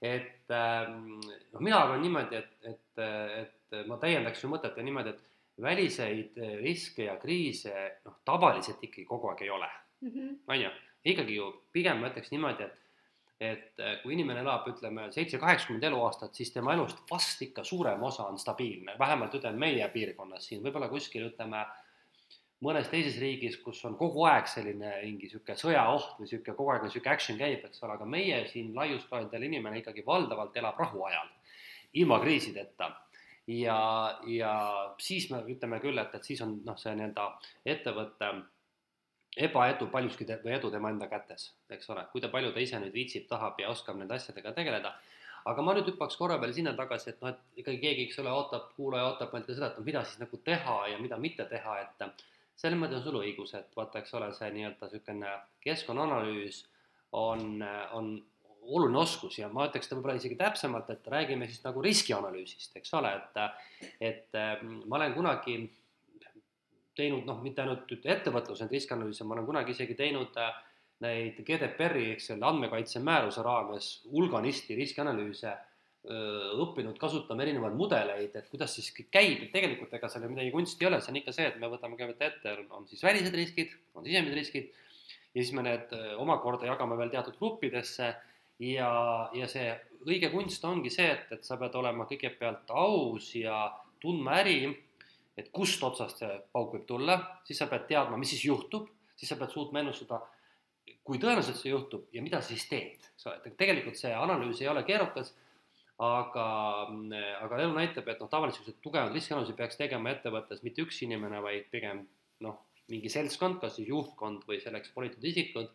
et noh, mina arvan niimoodi, et, et, et ma täiendaks su mõtet ja niimoodi, et väliseid eh, riske ja kriise noh, tavaliselt ikkagi kogu aeg ei ole. Mm, on ju, ikkagi ju pigem ma ütleks niimoodi, et et eh, kui inimene elab, ütleme, seitse-kaheksakümmend eluaastat, siis tema elust vast ikka suurem osa on stabiilne, vähemalt ütleme meie piirkonnas siin, võib-olla kuskil ütleme, mõnes teises riigis, kus on kogu aeg selline mingi niisugune sõjaoht või niisugune kogu aeg niisugune action käib, eks ole, aga meie siin laiuskaeldel inimene ikkagi valdavalt elab rahuajal, ilma kriisideta ja, ja siis me ütleme küll, et, et siis on noh, see nii-öelda ettevõtte ebaedu paljuski te, või edu tema enda kätes, eks ole, kui ta palju ta ise nüüd viitsib, tahab ja oskab nende asjadega tegeleda. aga ma nüüd hüppaks korra veel sinna tagasi, et noh, et ikkagi keegi, eks ole, ootab, kuulaja ootab meilt ka seda, et mida siis nagu teha ja mida mitte teha, et selles mõttes on sul õigus, et vaata, eks ole, see nii-öelda niisugune keskkonnaanalüüs on, on oluline oskus ja ma ütleks võib-olla isegi täpsemalt, et räägime siis nagu riskianalüüsist, eks ole, et, et mm, ma olen kunagi teinud noh, mitte ainult ettevõtluse riskianalüüse, ma olen kunagi isegi teinud äh, neid GDPR-i ehk selle andmekaitsemääruse raames hulganisti riskianalüüse, õppinud kasutama erinevaid mudeleid, et kuidas siis kõik käib, et tegelikult ega seal ju midagi kunsti ei ole, see on ikka see, et me võtame kõigepealt ette, on siis välised riskid, on sisemised riskid ja siis me need omakorda jagame veel teatud gruppidesse ja, ja see õige kunst ongi see, et, et sa pead olema kõigepealt aus ja tundma äri, et kust otsast see pauk võib tulla, siis sa pead teadma, mis siis juhtub, siis sa pead suutma ennustada, kui tõenäoliselt see juhtub ja mida sa siis teed, eks ole, et tegelikult see analüüs ei ole keerukas, aga, aga elu näitab, et noh, tavaliselt niisugused tugevad riskianalüüsi peaks tegema ettevõttes mitte üks inimene, vaid pigem noh, mingi seltskond, kas siis juhtkond või selleks volitatud isikud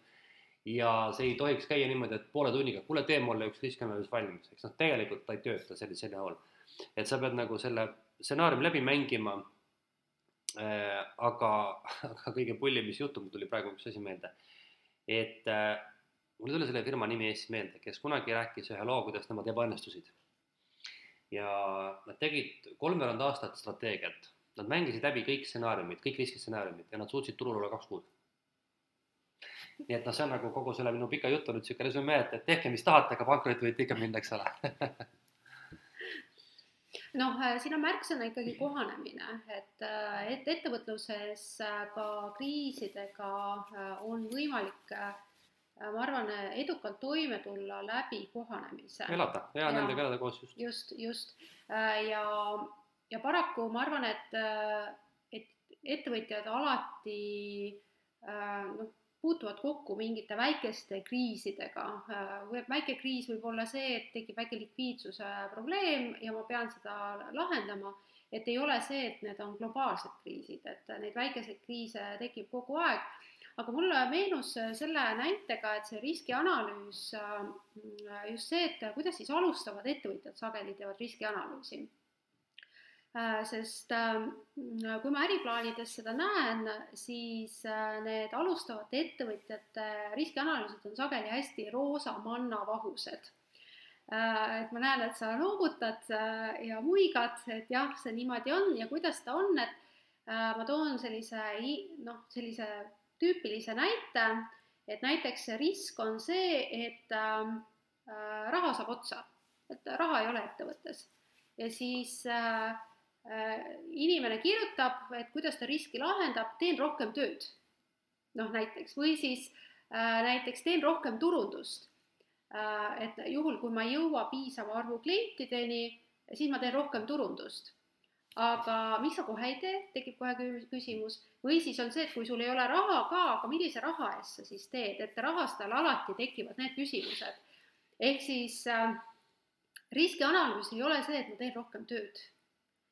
ja see ei tohiks käia niimoodi, et poole tunniga, kuule, tee mulle üks riskianalüüs valmis, eks noh, tegelikult ta ei tööta sellisel juhul. et sa pead nagu selle stsenaariumi läbi mängima äh,. aga, aga kõige pullim, mis juhtub, tuli praegu üks asi meelde et äh, mul ei tule selle firma nimi Eestis meelde, kes kunagi rääkis ühe loo, kuidas nemad ebaõnnestusid. ja nad tegid kolmveerand aastat strateegiat, nad mängisid läbi kõik stsenaariumid, kõik riskistsenaariumid ja nad suutsid turul olla kaks kuud. Nii et noh, see on nagu kogu selle minu pika jutu nüüd niisugune resümee, et, et tehke, mis tahate, aga pankrotti võite ikka minna, eks ole <laughs> noh, äh, siin on märksõna ikkagi kohanemine, et, äh, et ettevõtluses äh, ka kriisidega on võimalik, ma arvan, edukalt toime tulla läbi kohanemise. elada, hea nendega elada koos just. just, just ja, ja paraku ma arvan, et, et ettevõtjad alati noh, puutuvad kokku mingite väikeste kriisidega. väike kriis võib olla see, et tekib väike likviidsuse probleem ja ma pean seda lahendama, et ei ole see, et need on globaalsed kriisid, et neid väikeseid kriise tekib kogu aeg. aga mulle meenus selle näitega, et see riskianalüüs, just see, et kuidas siis alustavad ettevõtjad sageli teevad riskianalüüsi Äh, sest ähm, kui ma äriplaanides seda näen, siis äh, need alustavate ettevõtjate riskianalüüsid on sageli hästi roosa manna vahused. Äh, et ma näen, et sa noogutad ja muigad, et jah, see niimoodi on ja kuidas ta on, et ma toon sellise noh, sellise tüüpilise näite, et näiteks risk on see, et raha saab otsa, et raha ei ole ettevõttes ja siis äh, Äh, inimene kirjutab, et kuidas ta riski lahendab, teen rohkem tööd. noh, näiteks või siis äh, näiteks teen rohkem turundust. Äh, et juhul, kui ma ei jõua piisava arvu klientideni, siis ma teen rohkem turundust. aga miks sa kohe ei tee, tekib kohe küsimus, või siis on see, et kui sul ei ole raha ka, aga millise raha eest sa siis teed, et rahastajal alati tekivad need küsimused. ehk siis äh, riskianalüüs ei ole see, et ma teen rohkem tööd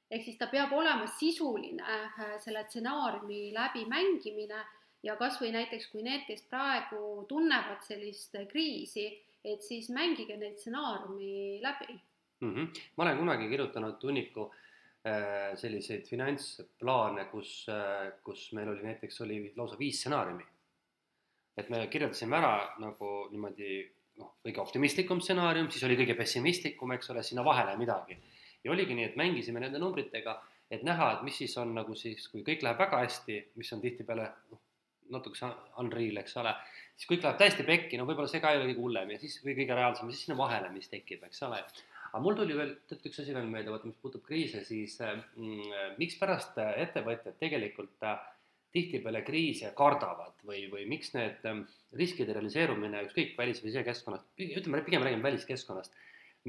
ehk siis ta peab olema sisuline äh, selle stsenaariumi läbimängimine ja kas või näiteks, kui need, kes praegu tunnevad sellist kriisi, et siis mängige neid stsenaariumi läbi mm. -hmm. ma olen kunagi kirjutanud hunniku äh, selliseid finantsplaane, kus, äh, kus meil oli näiteks, oli lausa viis stsenaariumi. et me kirjeldasime ära nagu niimoodi noh, kõige optimistlikum stsenaarium, siis oli kõige pessimistlikum, eks ole, sinna vahele midagi ja oligi nii, et mängisime nende numbritega, et näha, et mis siis on nagu siis, kui kõik läheb väga hästi, mis on tihtipeale noh, natukese unreal, eks ole, siis kõik läheb täiesti pekki, no võib-olla see ka ei ole kõige hullem ja siis või kõige reaalsem siis sinna vahele, mis tekib, eks ole. aga mul tuli veel tead üks asi veel meelde, vaata, mis puudutab kriise, siis mm, mikspärast ettevõtjad tegelikult äh, tihtipeale kriise kardavad või, või miks need äh, riskide realiseerumine ükskõik välis- või sisekeskkonnast, ütleme, pigem räägime väliskeskkonnast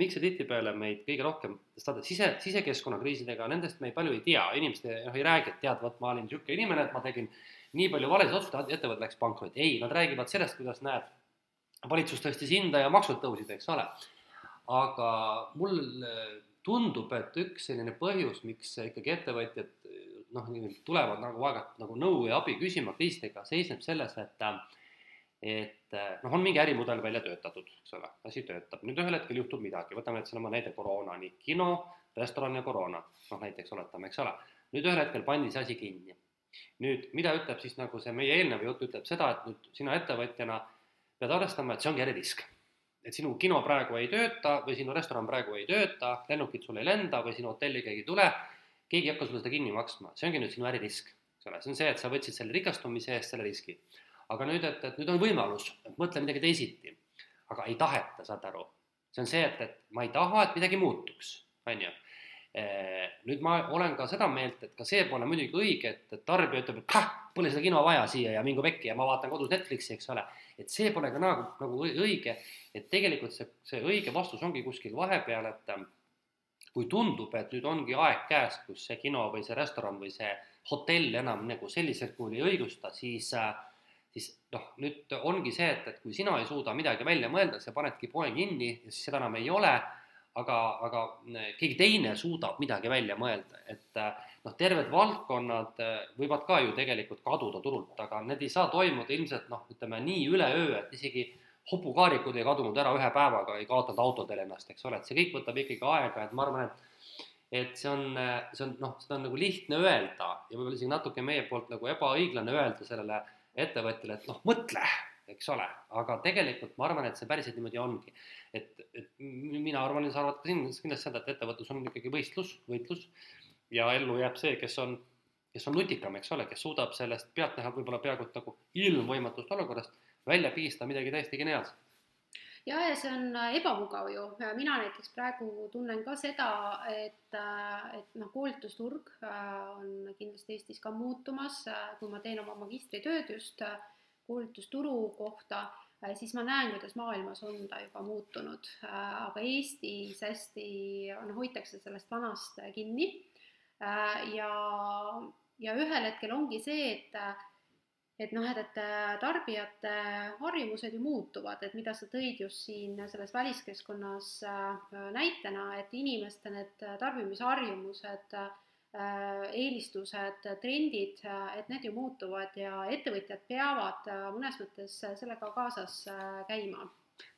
miks see tihtipeale meid kõige rohkem, sest sise, sisekeskkonnakriisidega, nendest me palju ei tea, inimesed noh ei räägi, et tead, vot ma olin niisugune inimene, et ma tegin nii palju valesid otsuseid, ettevõte läks pankrotti, ei, nad räägivad sellest, kuidas näed, valitsus tõstis hinda ja maksud tõusid, eks ole. aga mulle tundub, et üks selline põhjus, miks ikkagi ettevõtjad noh, tulevad nagu aeg-ajalt nagu nõu ja abi küsima kriisidega, seisneb selles, et et eh, noh, on mingi ärimudel välja töötatud, eks ole, asi töötab, nüüd ühel hetkel juhtub midagi, võtame nüüd sellesama näide koroona, nii kino, restoran ja koroona, noh näiteks oletame, eks ole. nüüd ühel hetkel pandi see asi kinni. nüüd, mida ütleb siis nagu see meie eelnev jutt ütleb seda, et nüüd sina ettevõtjana pead arvestama, et see ongi äririsk. et sinu kino praegu ei tööta või sinu restoran praegu ei tööta, lennukid sul ei lenda või sinu hotelli keegi ei tule, keegi ei hakka sulle seda kinni maksma, see ongi nüüd sinu äririsk, eks ole, see on see, et sa võtsid selle rikastumise eest selle riski aga nüüd, et, et nüüd on võimalus, mõtle midagi teisiti. aga ei taheta, saad aru. see on see, et, et ma ei taha, et midagi muutuks, on ju. nüüd ma olen ka seda meelt, et ka see pole muidugi õige, et, et tarbija ütleb, et kah, pole seda kino vaja siia ja mingu pekki ja ma vaatan kodus Netflixi, eks ole. et see pole ka nagu, nagu õige, et tegelikult see, see õige vastus ongi kuskil vahepeal, et kui tundub, et nüüd ongi aeg käes, kus see kino või see restoran või see hotell enam nagu sellisel kujul ei õigusta, siis äh, siis noh, nüüd ongi see, et, et kui sina ei suuda midagi välja mõelda, sa panedki poe kinni ja siis seda enam ei ole, aga, aga keegi teine suudab midagi välja mõelda, et noh, terved valdkonnad võivad ka ju tegelikult kaduda turult, aga need ei saa toimuda ilmselt noh, ütleme nii üleöö, et isegi hopukaarikud ei kadunud ära ühe päevaga, ei kaotanud autodel ennast, eks ole, et see kõik võtab ikkagi aega, et ma arvan, et et see on, see on noh, seda on nagu lihtne öelda ja võib-olla isegi natuke meie poolt nagu ebaõiglane öelda sellele ettevõtjale, et noh, mõtle, eks ole, aga tegelikult ma arvan, et see päriselt niimoodi ongi. et, et mina arvan ja sa arvad ka kindlasti seda, et ettevõtlus on ikkagi võistlus, võitlus. Ja ellu jääb see, kes on, kes on nutikam, eks ole, kes suudab sellest pealtnäha võib-olla peaaegu nagu ilmvõimatust olukorrast välja piista midagi täiesti geniaalset ja, ja see on äh, ebamugav ju, mina näiteks praegu tunnen ka seda, et, äh, et noh, koolitusturg äh, on kindlasti Eestis ka muutumas, kui ma teen oma magistritööd just koolitusturu kohta, siis ma näen, kuidas maailmas on ta juba muutunud, aga Eestis hästi noh, hoitakse sellest vanast kinni. Ja, ja ühel hetkel ongi see, et et noh, et, et äh, tarbijate harjumused ju muutuvad, et mida sa tõid just siin selles väliskeskkonnas äh, näitena, et inimeste need tarbimisharjumused, äh, eelistused, trendid, et need ju muutuvad ja ettevõtjad peavad mõnes mõttes sellega kaasas käima.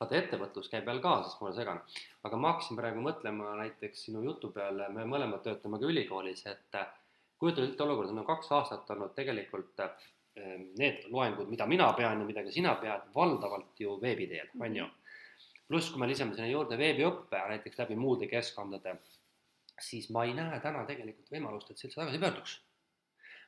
Vaata, ettevõtlus käib veel kaasas, ma olen segane, aga ma hakkasin praegu mõtlema näiteks sinu jutu peale, me mõlemad töötame ka ülikoolis, et kujuta ette olukorda, no kaks aastat olnud tegelikult need loengud, mida mina pean ja mida ka sina pead, valdavalt ju veebi teel, on ju. pluss, kui me lisame sinna juurde veebiõppe näiteks läbi muude keskkondade, siis ma ei näe täna tegelikult võimalust, et see üldse tagasi pöörduks.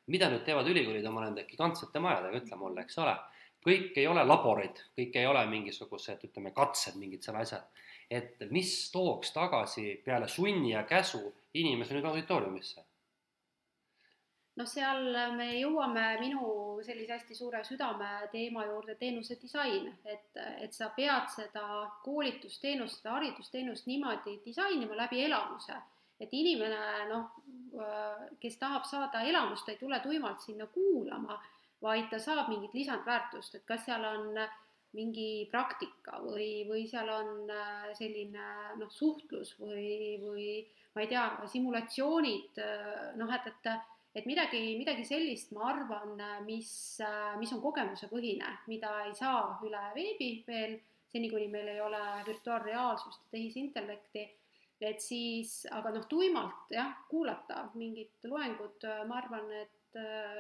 mida nüüd teevad ülikoolid oma nende gigantsete majadega, ütle mulle, eks ole. kõik ei ole laborid, kõik ei ole mingisugused, ütleme, katsed, mingid seal asjad. et mis tooks tagasi peale sunni ja käsu inimese nüüd auditooriumisse noh, seal me jõuame minu sellise hästi suure südameteema juurde, teenuse disain, et, et sa pead seda koolitusteenust, seda haridusteenust niimoodi disainima läbi elamuse, et inimene noh, kes tahab saada elamust, ei tule tuimalt sinna kuulama, vaid ta saab mingit lisandväärtust, et kas seal on mingi praktika või, või seal on selline noh, suhtlus või, või ma ei tea, simulatsioonid, noh, et, et et midagi, midagi sellist, ma arvan, mis, mis on kogemusepõhine, mida ei saa üle veebi veel, seni kuni meil ei ole virtuaalreaalsust ja tehisintellekti, et siis, aga noh, tuimalt jah, kuulata mingit loengut, ma arvan, et,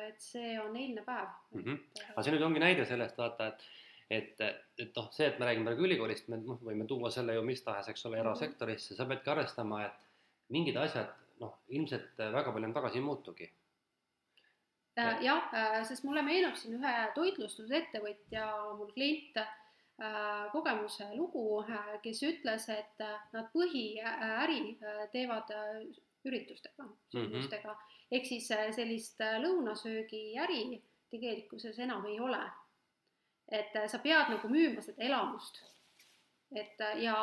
et see on eilne päev mm. -hmm. aga see nüüd ongi näide sellest, vaata, et et, et noh, see, et me räägime praegu ülikoolist, me noh, võime tuua selle ju mis tahes, eks ole, erasektorisse, sa peadki arvestama, et mingid asjad noh, ilmselt väga palju enam tagasi ei muutugi Äh, jah, äh, sest mulle meenub siin ühe toitlustusettevõtja, mul klient, äh, kogemuse lugu, kes ütles, et nad põhiäri teevad üritustega, sündmustega mm -hmm. ehk siis sellist lõunasöögiäri tegelikkuses enam ei ole. et sa pead nagu müüma seda elamust. et ja,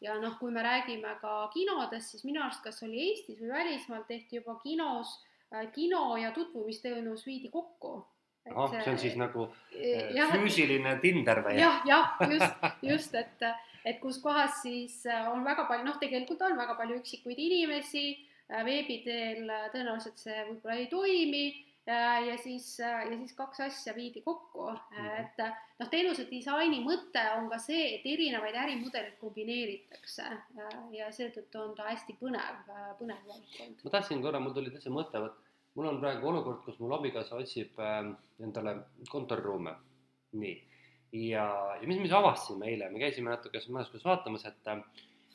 ja noh, kui me räägime ka kinodest, siis minu arust, kas oli Eestis või välismaal tehti juba kinos Äh, kino ja tutvumisteenus viidi kokku. ahah, see on siis nagu äh, jah, füüsiline Tinder või? jah, jah, just, just, et, et kus kohas siis äh, on väga palju, noh, tegelikult on väga palju üksikuid inimesi, veebi teel tõenäoliselt see võib-olla ei toimi ja siis, ja siis kaks asja viidi kokku. Mm, -hmm. et noh, teenuse disaini mõte on ka see, et erinevaid ärimudeleid kombineeritakse. Ja seetõttu on ta hästi põnev, põnev valdkond. ma tahtsin korra, mul tuli täitsa mõte, vot mul on praegu olukord, kus mul abikaasa otsib äh, endale kontoriruume, nii, ja, ja mis me siis avastasime eile, me käisime natuke mõnes kohas vaatamas, et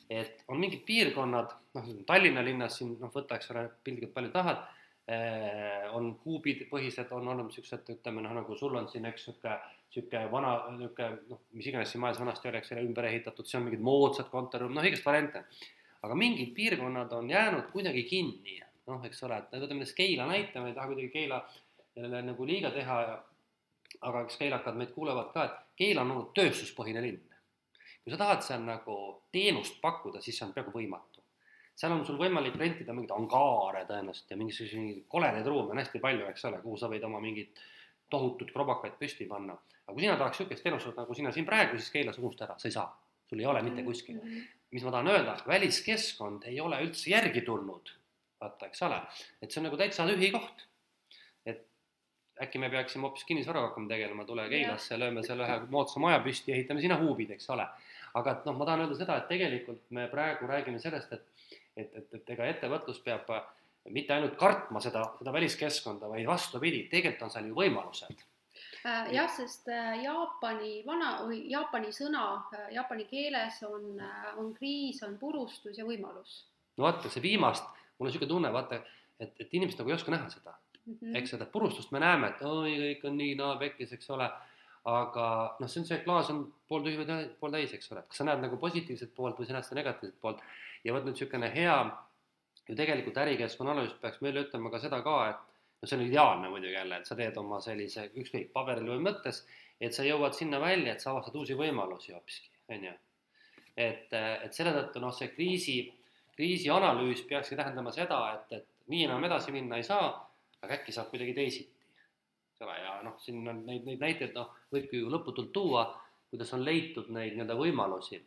et on mingid piirkonnad, noh, Tallinna linnas siin, noh, võta, eks ole, piltlikult palju tahad Äh, on kuubipõhised, on olnud niisugused, ütleme noh, nagu sul on siin üks niisugune, niisugune vana, niisugune noh, mis iganes siin majas vanasti oli, eks ole, ümber ehitatud, see on mingid moodsad kontoriruum, noh, igast variante. aga mingid piirkonnad on jäänud kuidagi kinni, noh, eks ole, et võtame näiteks Keila näite, ma ei taha kuidagi Keilale nagu liiga teha ja aga eks keilakad meid kuulevad ka, et Keila on olnud tööstuspõhine linn. kui sa tahad seal nagu teenust pakkuda, siis see on peaaegu võimatu seal on sul võimalik rentida mingeid angaare tõenäoliselt ja mingisuguseid koledaid ruume on hästi palju, eks ole, kuhu sa võid oma mingit tohutuid krobakaid püsti panna. aga kui sina tahaks niisugust teenust nagu sina siin praegu, siis Keilas unusta ära, sa ei saa. sul ei ole mitte kuskil. mis ma tahan öelda, väliskeskkond ei ole üldse järgi tulnud, vaata, eks ole, et see on nagu täitsa tühi koht. et äkki me peaksime hoopis kinnisvaraga hakkama tegelema, tule Keilasse, lööme seal ühe moodsa maja püsti, ehitame sinna huubid, eks ole. Aga et noh, ma tahan öelda seda, et tegelikult me praegu räägime sellest, et et, et, et ega ettevõtlus peab mitte ainult kartma seda, seda väliskeskkonda, vaid vastupidi, tegelikult on seal ju võimalused Äh, jah, sest äh, Jaapani vana või Jaapani sõna äh, jaapani keeles on, on kriis, on purustus ja võimalus. no vaata, see viimast, mul on niisugune tunne, vaata, et, et inimesed nagu ei oska näha seda mm, -hmm. eks seda purustust me näeme, et oi, kõik on nii naa pekkis, eks ole, aga noh, see on see klaas on pooltühi või pooltäis, eks ole, kas sa näed nagu positiivset poolt või sa näed seda negatiivset poolt ja vot nüüd niisugune hea ju tegelikult ärikeskkonna analüüs peaks meile ütlema ka seda ka, et no see on ideaalne muidugi jälle, et sa teed oma sellise ükskõik paberil või mõttes, et sa jõuad sinna välja, et sa avastad uusi võimalusi hoopiski, on ju. et, et selle tõttu noh, see kriisi, kriisianalüüs peakski tähendama seda, et, et nii enam edasi minna ei saa, aga äkki saab kuidagi teisiti. Eks ole, ja noh, siin on neid, neid näiteid noh, võibki ju lõputult tuua, kuidas on leitud neid nii-öelda võimalusi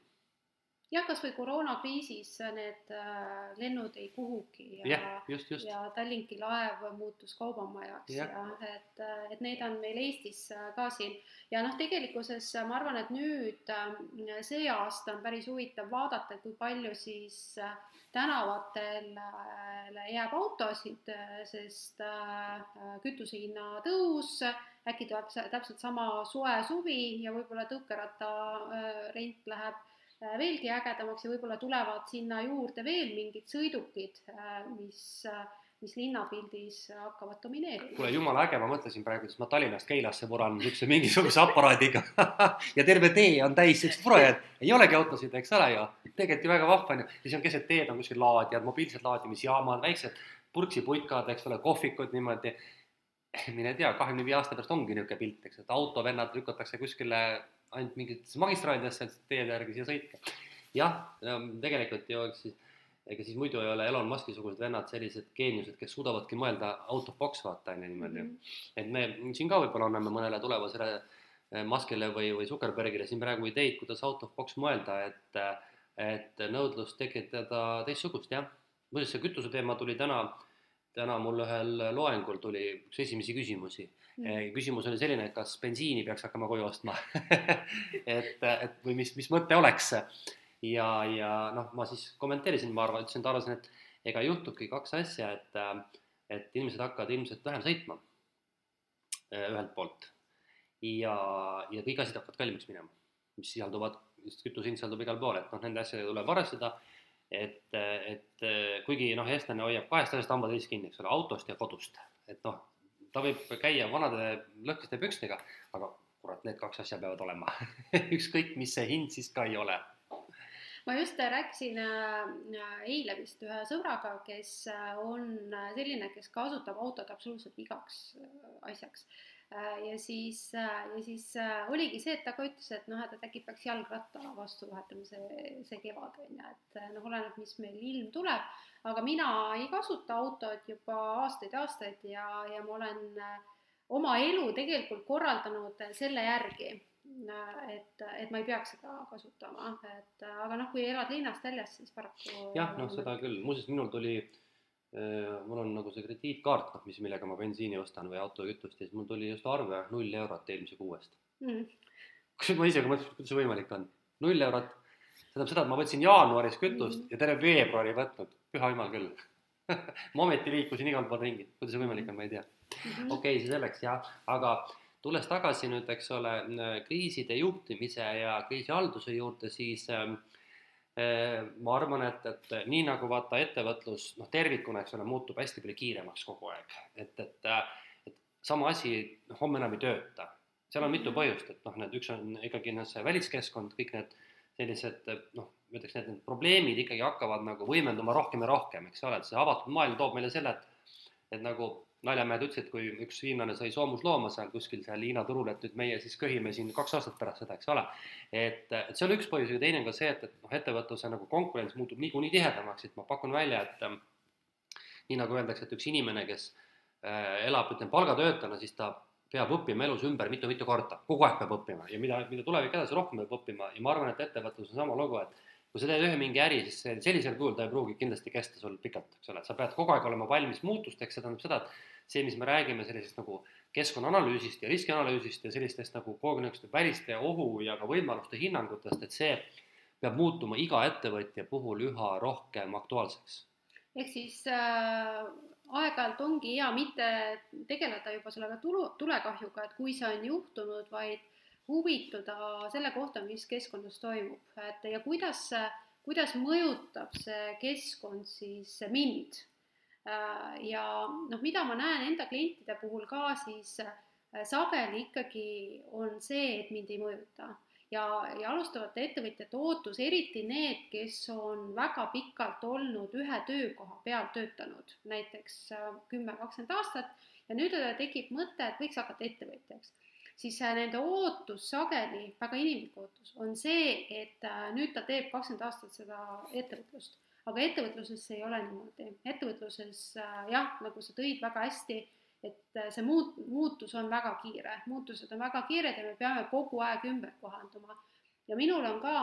jah, kas või koroonakriisis need äh, lennud ei kuhugi ja yeah,, just, just. ja Tallinki laev muutus kaubamajaks yeah. ja et, äh, et need on meil Eestis äh, ka siin ja noh, tegelikkuses ma arvan, et nüüd see aasta on päris huvitav vaadata, kui palju siis tänavatel jääb autosid, sest kütuse hinna tõus, äkki tuleb täpselt sama soe suvi ja võib-olla tõukeratta rent läheb Äh, veelgi ägedamaks ja võib-olla tulevad sinna juurde veel mingid sõidukid, äh, mis, äh, mis linnapildis hakkavad domineerima. kuule, jumala äge, ma mõtlesin praegu, siis ma Tallinnast Keilasse puran niisuguse <laughs> mingisuguse aparaadiga <laughs> ja terve tee on täis siukseid purajaid, ei olegi autosid, eks ole ju, tegelikult ju väga vahva on ju, ja siis on keset teed on kuskil laadijad, mobiilsed laadimisjaamad, väiksed purksiputkad, eks ole, kohvikud niimoodi. Mine tea, kahekümne viie aasta pärast ongi niisugune pilt, eks, et autovennad lükatakse kuskile ainult mingitesse magistaalidesse, et teede järgi siia sõita. jah, tegelikult ju eks siis, ega siis muidu ei ole Elon Musk'i sugused vennad sellised geeniused, kes suudavadki mõelda out of box vaata on ju niimoodi mm. -hmm. et me siin ka võib-olla anname mõnele tulevasele eh, Muskile või, või Zuckerbergile siin praegu ideid, kuidas out of box mõelda, et, et nõudlust tekitada teistsugust jah. muuseas, see kütuse teema tuli täna, täna mul ühel loengul tuli üks esimesi küsimusi. Mm.. küsimus oli selline, et kas bensiini peaks hakkama koju ostma? <laughs> Et, et või mis, mis mõte oleks. ja, ja noh, ma siis kommenteerisin, ma arvan, ütlesin, et arvasin, et ega juhtubki kaks asja, et, et inimesed hakkavad ilmselt vähem sõitma äh, ühelt poolt. Ja, ja kõik asjad hakkavad kallimaks minema, mis sisalduvad, just kütuse hind sisaldub igal pool, et noh, nende asjadega tuleb arvestada et, et kuigi noh, eestlane hoiab kahest asjast hambad ees kinni, eks ole, autost ja kodust, et noh, ta võib käia vanade lõhkiste pükstega, aga kurat, need kaks asja peavad olema. <laughs> Ükskõik, mis see hind siis ka ei ole. ma just rääkisin äh, eile vist ühe sõbraga, kes äh, on selline, kes kasutab autot absoluutselt igaks äh, asjaks ja siis, äh, ja siis äh, oligi see, et ta ka ütles, et noh, et äkki peaks jalgratta vastu vahetama see, see kevad on ju, et noh, oleneb, mis meil ilm tuleb, aga mina ei kasuta autot juba aastaid ja aastaid ja, ja ma olen oma elu tegelikult korraldanud selle järgi, et, et ma ei peaks seda kasutama, et aga noh, kui elad linnast väljas, siis paraku jah, noh, seda küll, muuseas minul tuli äh, Äh, mul on nagu see krediitkaart, noh, mis, millega ma bensiini ostan või autokütust ja siis mul tuli just arve null eurot eelmise kuu eest. Mm.. kus ma ise ka mõtlesin, kuidas see võimalik on, null eurot, tähendab seda, et ma võtsin jaanuaris kütust mm. ja terve veebruari võtnud, püha jumal küll. <laughs> Ma ometi liikusin igal pool ringi, kuidas see võimalik on, ma ei tea. Mm -hmm.. okei okay,, see selleks jah, aga tulles tagasi nüüd, eks ole, kriiside juhtimise ja kriisihalduse juurde, siis äh, Äh, ma arvan, et, et nii nagu vaata ettevõtlus noh, tervikuna, eks ole, muutub hästi palju kiiremaks kogu aeg, et, et, et sama asi noh, homme enam ei tööta. seal on mitu põhjust, et noh, need üks on ikkagi noh, see väliskeskkond, kõik need sellised noh, ma ütleks, need probleemid ikkagi hakkavad nagu võimenduma rohkem ja rohkem, eks ole, et see avatud maailm toob meile selle, et, et nagu naljamehed ütlesid, kui üks hiinlane sai soomuslooma seal kuskil seal Hiina turul, et nüüd meie siis köhime siin kaks aastat pärast seda, eks ole. et, et see on üks põhjus ja teine on ka see, et, et noh, ettevõtluse nagu konkurents muutub niikuinii tihedamaks, et ma pakun välja, et nii nagu öeldakse, et üks inimene, kes äh, elab, ütleme palgatöötajana, siis ta peab õppima elus ümber mitu-mitu korda, kogu aeg peab õppima ja mida, mida tulevik edasi, rohkem peab õppima. Ja ma arvan, et ettevõtlus on sama lugu, et kui sa teed ühe mingi äri, siis sellisel kujul ta ei pruugi kindlasti kesta sul pikalt, eks ole, sa pead kogu aeg olema valmis muutusteks, see tähendab seda, et see, mis me räägime sellisest nagu keskkonnaanalüüsist ja riskianalüüsist ja sellistest nagu kogu niisuguste väliste ohu ja ka võimaluste hinnangutest, et see peab muutuma iga ettevõtja puhul üha rohkem aktuaalseks. ehk siis äh, aeg-ajalt ongi hea mitte tegeleda juba sellega tulu, tulekahjuga, et kui see on juhtunud, vaid huvituda selle kohta, mis keskkonnas toimub, et ja kuidas, kuidas mõjutab see keskkond siis mind. Äh, ja noh, mida ma näen enda klientide puhul ka, siis äh, sageli ikkagi on see, et mind ei mõjuta ja, ja alustavate ettevõtjate ootus, eriti need, kes on väga pikalt olnud ühe töökoha peal töötanud, näiteks äh, kümme, kakskümmend aastat ja nüüd tekib mõte, et võiks hakata ettevõtjaks siis nende ootus sageli, väga inimlik ootus, on see, et nüüd ta teeb kakskümmend aastat seda ettevõtlust. Aga ettevõtluses see ei ole niimoodi, ettevõtluses äh, jah, nagu sa tõid väga hästi, et see muut-, muutus on väga kiire, muutused on väga kiired ja me peame kogu aeg ümber kohanduma. ja minul on ka,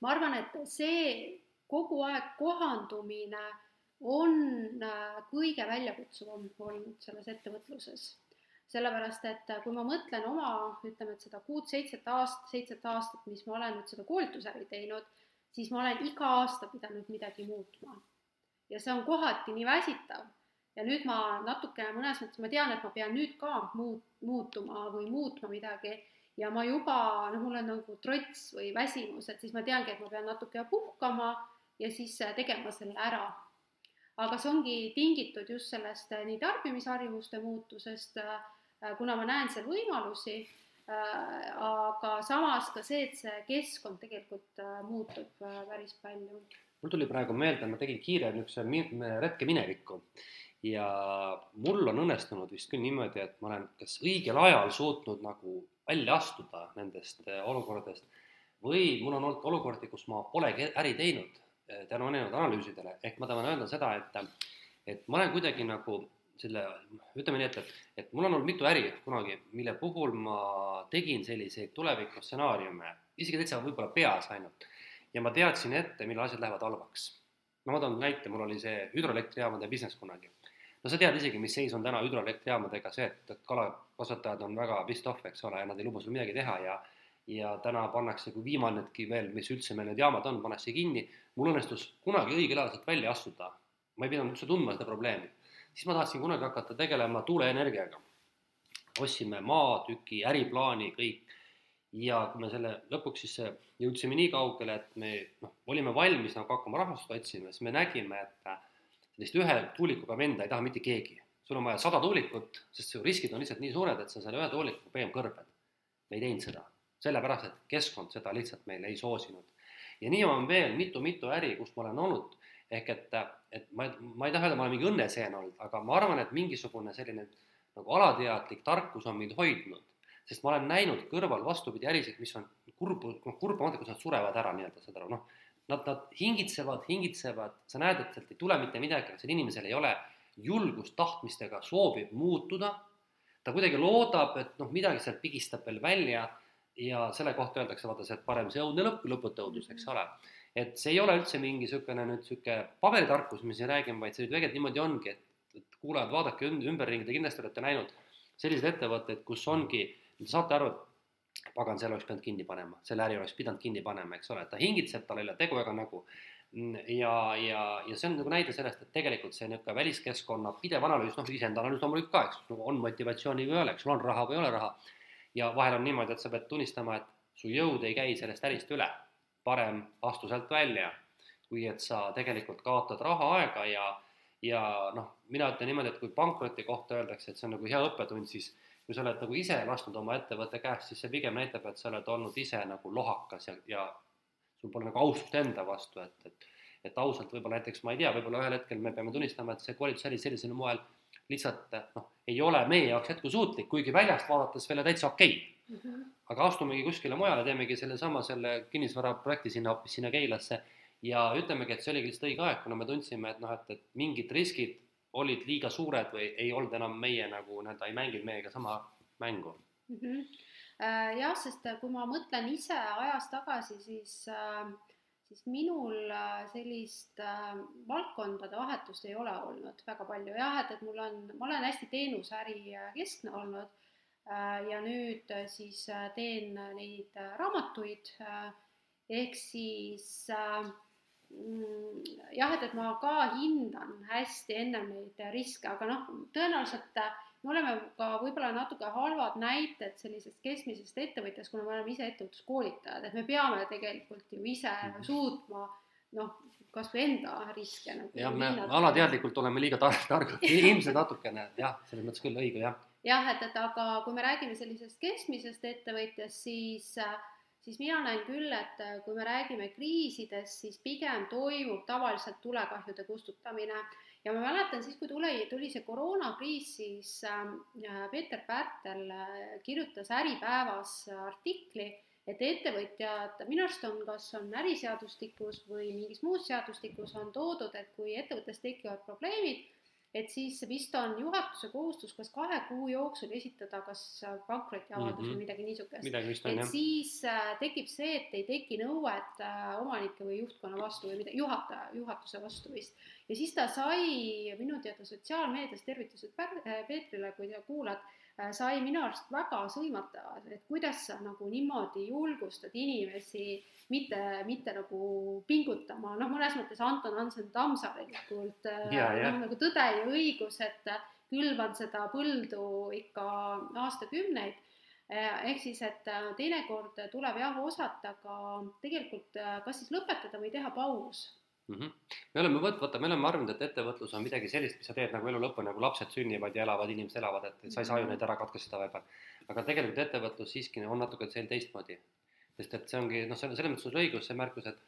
ma arvan, et see kogu aeg kohandumine on kõige väljakutsuvam olnud selles ettevõtluses. Sellepärast et äh, kui ma mõtlen oma, ütleme, et seda kuut-seitset aastat, seitset aastat, mis ma olen nüüd seda koolitusäri teinud, siis ma olen iga aasta pidanud midagi muutma. ja see on kohati nii väsitav. ja nüüd ma natukene mõnes mõttes, ma tean, et ma pean nüüd ka muut-, muutuma või muutma midagi ja ma juba, noh, mul on nagu trots või väsimus, et siis ma teangi, et ma pean natuke puhkama ja siis äh, tegema selle ära aga see ongi tingitud just sellest äh, nii tarbimisharjumuste muutusest Äh, kuna ma näen seal võimalusi, aga samas ka see, et see keskkond tegelikult äh, muutub päris palju. mul tuli praegu meelde, ma tegin kiire niisuguse retke minevikku ja mul on õnnestunud vist küll niimoodi, et ma olen kas õigel ajal suutnud nagu välja astuda nendest olukordadest või mul on olnud olukordi, kus ma polegi äri teinud tänu erinevatele analüüsidele, ehk ma tahan öelda seda, et, et ma olen kuidagi nagu selle, ütleme nii, et, et, et mul on olnud mitu äri kunagi, mille puhul ma tegin selliseid tulevikustsenaariume, isegi täitsa võib-olla peas ainult. ja ma teadsin ette, millal asjad lähevad halvaks. no ma toon näite, mul oli see hüdroelektrijaamade business kunagi. no sa tead isegi, mis seis on täna hüdroelektrijaamadega, see, et, et kalakasvatajad on väga pissed off, eks ole, ja nad ei luba sul midagi teha ja ja täna pannakse, kui viimanedki veel, mis üldse meil need jaamad on, pannakse kinni. mul õnnestus kunagi õigel ajal sealt välja astuda. ma ei pidanud üldse tundma seda probleemi siis ma tahtsin kunagi hakata tegelema tuuleenergiaga. ostsime maatüki, äriplaani, kõik. ja kui me selle lõpuks siis jõudsime nii kaugele, et me noh, olime valmis nagu hakkama rahastust otsima, siis me nägime, et sellist ühe tuulikuga venda ei taha mitte keegi. sul on vaja sada tuulikut, sest su riskid on lihtsalt nii suured, et sa selle ühe tuulikuga pigem kõrbed. me ei teinud seda, sellepärast et keskkond seda lihtsalt meile ei soosinud. ja nii on veel mitu-mitu äri, kus ma olen olnud ehk et, et ma, ma ei taha öelda, ma olen mingi õnneseen olnud, aga ma arvan, et mingisugune selline nagu alateadlik tarkus on mind hoidnud, sest ma olen näinud kõrval vastupidi ärisid, mis on kurb, noh kurb on, kus nad surevad ära nii-öelda, saad aru, noh, nad, nad hingitsevad, hingitsevad, sa näed, et sealt ei tule mitte midagi, aga sel inimesel ei ole julgust, tahtmist ega soovi muutuda, ta kuidagi loodab, et noh, midagi sealt pigistab veel välja ja selle kohta öeldakse, vaata see, parem see õudne lõpp kui lõputu õudus, eks ole et see ei ole üldse mingi niisugune nüüd niisugune paberitarkus, mis siin räägime, vaid see tegelikult niimoodi ongi, et, et kuulajad, vaadake ümberringi, te kindlasti olete näinud selliseid ettevõtteid, kus ongi, te saate aru, et pagan, selle oleks pidanud kinni panema, selle äri oleks pidanud kinni panema, eks ole, ta hingitseb, tal ei ole tegu ega nägu. ja, ja, ja see on nagu näide sellest, et tegelikult see niisugune väliskeskkonna pidev analüüs, noh, iseenda analüüs loomulikult ka, eks, nagu on motivatsiooni või ei ole, eks sul on raha või ei ole raha. ja vahel on niimoodi, et sa pead tunnistama, et su jõud ei käi sellest ärist üle parem astu sealt välja, kui et sa tegelikult kaotad raha, aega ja, ja noh, mina ütlen niimoodi, et kui pankroti kohta öeldakse, et see on nagu hea õppetund, siis kui sa oled nagu ise lasknud oma ettevõtte käest, siis see pigem näitab, et sa oled olnud ise nagu lohakas ja, ja sul pole nagu austust enda vastu, et, et et ausalt võib-olla näiteks ma ei tea, võib-olla ühel hetkel me peame tunnistama, et see koolitusäri sellisel moel lihtsalt noh, ei ole meie jaoks jätkusuutlik, kuigi väljast vaadates veel täitsa okei. okay mm. -hmm. aga astumegi kuskile mujale, teemegi sellesama, selle kinnisvaraprojekti sinna hoopis sinna Keilasse ja ütlemegi, et see oligi lihtsalt õige aeg, kuna me tundsime, et noh, et, et mingid riskid olid liiga suured või ei olnud enam meie nagu nii-öelda ei mänginud meiega sama mängu mm. -hmm. jah, sest kui ma mõtlen ise ajas tagasi, siis äh, siis minul äh, sellist äh, valdkondade vahetust ei ole olnud väga palju jah, et, et mul on, ma olen hästi teenusäri keskne olnud äh, ja nüüd äh, siis äh, teen neid äh, raamatuid äh, ehk siis äh, mm, jah, et, et ma ka hindan hästi ennem neid riske, aga noh, tõenäoliselt äh, me oleme ka võib-olla natuke halvad näited sellisest keskmisest ettevõtjast, kuna me oleme ise ettevõtluskoolitajad, et me peame tegelikult ju ise -hmm. suutma noh, kasvõi enda riske nagu. jah, me alateadlikult oleme liiga tar targad, <laughs> ilmselt natukene jah, selles mõttes küll õige jah. Jah, et, et aga kui me räägime sellisest keskmisest ettevõtjast, siis siis mina näen küll, et kui me räägime kriisidest, siis pigem toimub tavaliselt tulekahjude kustutamine. Ja ma mäletan siis, kui tuli, tuli see koroonakriis, siis äh, Peeter Pärtel äh, kirjutas Äripäevas artikli, et ettevõtjad, minu arust on, kas on äriseadustikus või mingis muus seadustikus on toodud, et kui ettevõttes tekivad probleemid, et siis vist on juhatuse kohustus kas kahe kuu jooksul esitada kas pankrotiavaldus mm -hmm. või midagi niisugust. et jah. siis äh, tekib see, et ei teki nõuet äh, omanike või juhtkonna vastu või mida, juhataja, juhatuse vastu vist. ja siis ta sai minu teada sotsiaalmeedias, tervitused äh, Peetrile, kui sa kuulad sai minu arust väga sõimata, et kuidas sa nagu niimoodi julgustad inimesi mitte, mitte nagu pingutama, noh, mõnes mõttes Anton Hansen Tammsaarelikult äh, noh, nagu Tõde ja õigus, et külvan seda põldu ikka aastakümneid. Äh, ehk siis, et teinekord tuleb jah osata ka tegelikult kas siis lõpetada või teha paus mm. -hmm. me oleme võt-, vaata, me oleme arvanud, et ettevõtlus on midagi sellist, mis sa teed nagu elu lõpuni, nagu lapsed sünnivad ja elavad, inimesed elavad, et sa ei saa ju neid ära katkestada võib-olla. aga tegelikult ettevõtlus siiski on natuke sel teistmoodi. sest et see ongi, noh, selles mõttes on sul õigus, see märkus, et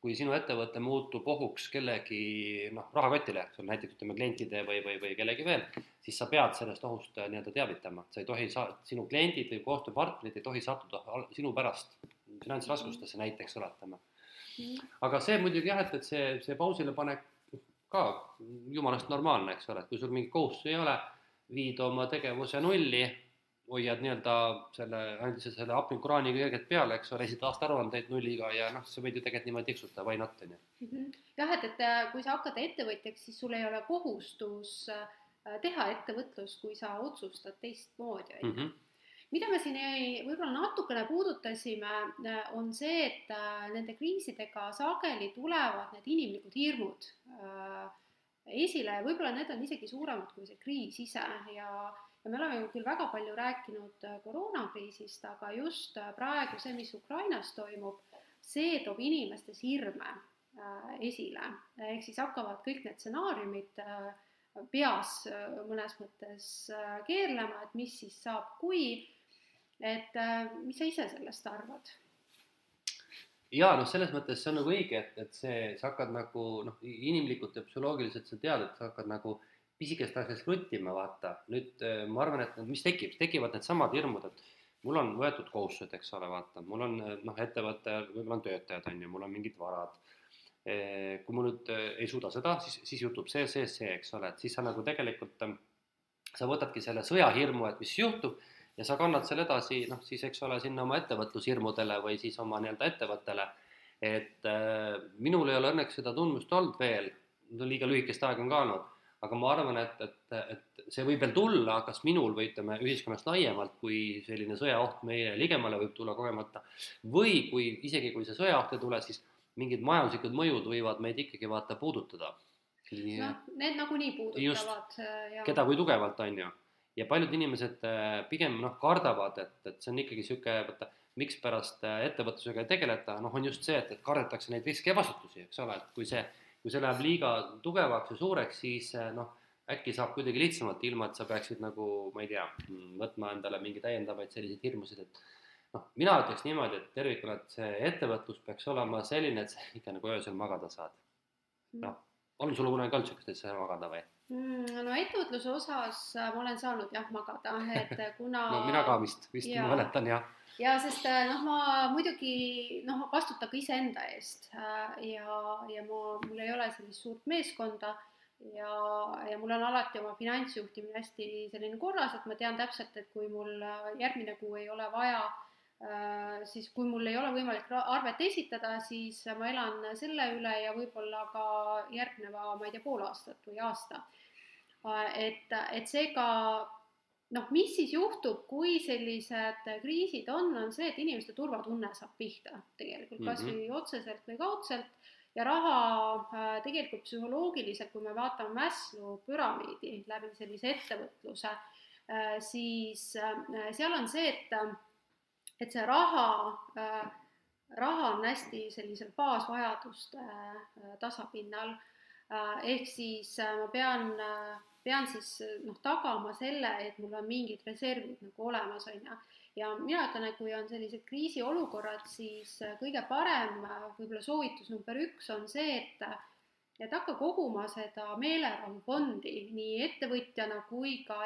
kui sinu ettevõte muutub ohuks kellegi noh, rahakotile, eks ole, näiteks ütleme klientide või, või, või kellegi veel, siis sa pead sellest ohust äh, nii-öelda teavitama, sa ei tohi saa-, sinu kliendid või koostööpartnerid ei tohi sattuda sinu pärast finantsraskustesse näiteks oletame aga see muidugi jah, et, et see, see pausile panek ka jumalast normaalne, eks ole, et kui sul mingeid kohustusi ei ole, viid oma tegevuse nulli, hoiad nii-öelda selle, ainult selle apnikurhaaniga kergelt peale, eks ole, esitad aastaaruandeid nulliga ja noh, sa võid ju tegelikult niimoodi tiksutada, why not, on ju. Mhm. jah, et, et äh, kui sa hakkad ettevõtjaks, siis sul ei ole kohustus äh, teha ettevõtlust, kui sa otsustad teistmoodi, on ju mhm mida me siin võib-olla natukene puudutasime, äh, on see, et äh, nende kriisidega sageli tulevad need inimlikud hirmud äh, esile ja võib-olla need on isegi suuremad kui see kriis ise. Ja, ja me oleme ju küll väga palju rääkinud koroonakriisist, aga just praegu see, mis Ukrainas toimub, see toob inimestes hirme esile, ehk siis hakkavad kõik need stsenaariumid peas mõnes mõttes keerlema, et mis siis saab, kui et äh, mis sa ise sellest arvad? jaa, noh, selles mõttes see on nagu õige, et, et see, sa hakkad nagu noh, inimlikult ja psühholoogiliselt sa tead, et sa hakkad nagu pisikest asjast kruttima, vaata. nüüd äh, ma arvan, et mis tekib, tekivad needsamad hirmud, et mul on võetud kohustused, eks ole, vaata, mul on noh, ettevõte, võib-olla on töötajad, on ju, mul on mingid varad. kui ma nüüd äh, ei suuda seda, siis, siis juhtub see, see, see, eks ole, et siis sa nagu tegelikult, sa võtadki selle sõjahirmu, et mis juhtub ja sa kannad selle edasi, noh siis eks ole, sinna oma ettevõtlushirmudele või siis oma nii-öelda ettevõttele. et äh, minul ei ole õnneks seda tundmust olnud veel, liiga lühikest aega on ka olnud, aga ma arvan, et, et, et see võib veel tulla, kas minul või ütleme, ühiskonnast laiemalt, kui selline sõjaoht meie ligemale võib tulla kogemata, või kui isegi, kui see sõjaoht ei tule, siis mingid majanduslikud mõjud võivad meid ikkagi vaata puudutada. noh, need nagunii puudutavad. Äh, keda kui tugevalt, on ju ja paljud inimesed äh, pigem noh, kardavad, et, et see on ikkagi niisugune, vaata, mikspärast äh, ettevõtlusega ei tegeleta, noh, on just see, et, et kardetakse neid riske ja vastutusi, eks ole, et kui see, kui see läheb liiga tugevaks ja suureks, siis äh, noh, äkki saab kuidagi lihtsamalt, ilma et sa peaksid nagu, ma ei tea, võtma endale mingi täiendavaid selliseid hirmusid, et noh, mina ütleks niimoodi, et tervikuna, et see ettevõtlus peaks olema selline, et sa ikka nagu öösel magada saad. noh, on sul kunagi olnud niisugust, sa magada või? Mm,? no ettevõtluse osas äh, ma olen saanud jah magada, <laughs> et äh, kuna no mina ka vist, vist ja, ma mäletan jah. ja sest äh, noh, ma muidugi noh, vastutan ka iseenda eest ja, ja ma, mul ei ole sellist suurt meeskonda ja, ja mul on alati oma finantsjuhtimine hästi selline korras, et ma tean täpselt, et kui mul järgmine kuu ei ole vaja äh, siis kui mul ei ole võimalik arvet esitada, siis ma elan selle üle ja võib-olla ka järgneva, ma ei tea, pool aastat või aasta. Äh, et, et seega noh, mis siis juhtub, kui sellised kriisid on, on see, et inimeste turvatunne saab pihta tegelikult kas või mm -hmm. otseselt või kaudselt ja raha äh, tegelikult psühholoogiliselt, kui me vaatame Maslow püramiidi läbi sellise ettevõtluse, äh, siis äh, seal on see, et, et see raha, raha on hästi sellisel baasvajaduste tasapinnal. ehk siis ma pean, pean siis noh, tagama selle, et mul on mingid reservid nagu olemas, on ju ja mina ütlen, et kui on sellised kriisiolukorrad, siis äh, kõige parem äh, võib-olla soovitus number üks on see, et et hakka koguma seda meelerahufondi nii ettevõtjana kui ka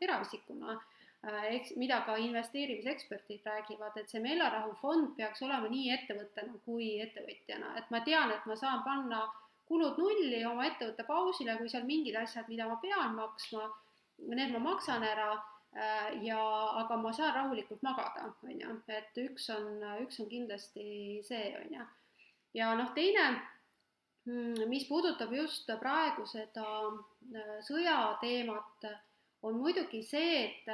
eraisikuna, äh, eks, mida ka investeerimiseksperdid räägivad, et see meelerahufond peaks olema nii ettevõttena kui ettevõtjana, et ma tean, et ma saan panna kulud nulli oma ettevõtte pausile, kui seal mingid asjad, mida ma pean maksma, need ma maksan ära Äh, ja, aga ma saan rahulikult magada, on ju, et üks on, üks on kindlasti see, on ju. ja noh, teine, mm, mis puudutab just praegu seda äh, sõjateemat, on muidugi see, et,